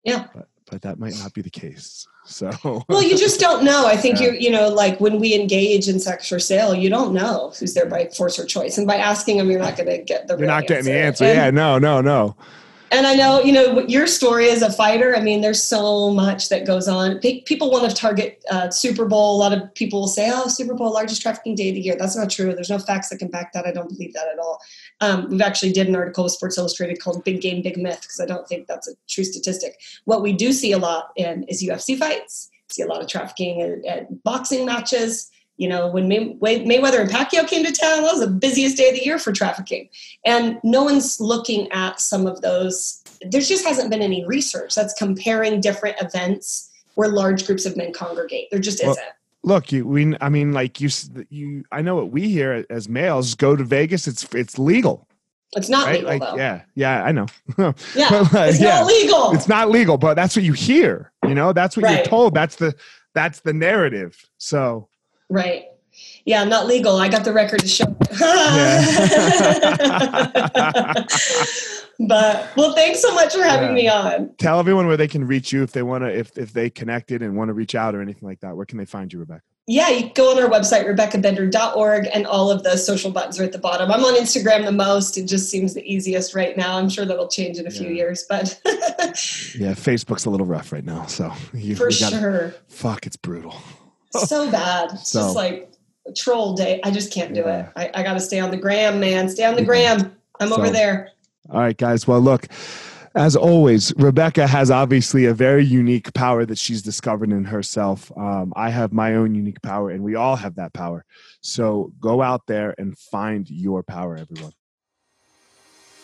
yeah but, but that might not be the case so well you just don't know i think yeah. you you know like when we engage in sex for sale you don't know who's there by force or choice and by asking them you're not going to get the you're not getting answer. the answer and, yeah no no no and I know, you know, your story as a fighter, I mean, there's so much that goes on. People want to target uh, Super Bowl. A lot of people will say, oh, Super Bowl, largest trafficking day of the year. That's not true. There's no facts that can back that. I don't believe that at all. Um, we've actually did an article with Sports Illustrated called Big Game, Big Myth, because I don't think that's a true statistic. What we do see a lot in is UFC fights, see a lot of trafficking at, at boxing matches you know, when May- Mayweather and Pacquiao came to town, that was the busiest day of the year for trafficking. And no one's looking at some of those. There just hasn't been any research that's comparing different events where large groups of men congregate. There just isn't. Look, you, we, I mean, like you, you, I know what we hear as males go to Vegas. It's, it's legal. It's not right? legal, like, though. Yeah, yeah, I know. yeah, it's yeah, not legal. It's not legal, but that's what you hear. You know, that's what right. you're told. That's the that's the narrative. So Right. Yeah, not legal. I got the record to show. but well, thanks so much for having yeah. me on. Tell everyone where they can reach you if they want to, if if they connected and want to reach out or anything like that. Where can they find you, Rebecca? Yeah, you go on our website, RebeccaBender.org, and all of the social buttons are at the bottom. I'm on Instagram the most. It just seems the easiest right now. I'm sure that'll change in a yeah. few years, but yeah, Facebook's a little rough right now. So you, for gotta, sure. Fuck, it's brutal so bad. It's so, just like troll day. I just can't do yeah. it. I, I got to stay on the gram, man. Stay on the gram. I'm so, over there. All right, guys. Well, look, as always, Rebecca has obviously a very unique power that she's discovered in herself. Um, I have my own unique power, and we all have that power. So go out there and find your power, everyone.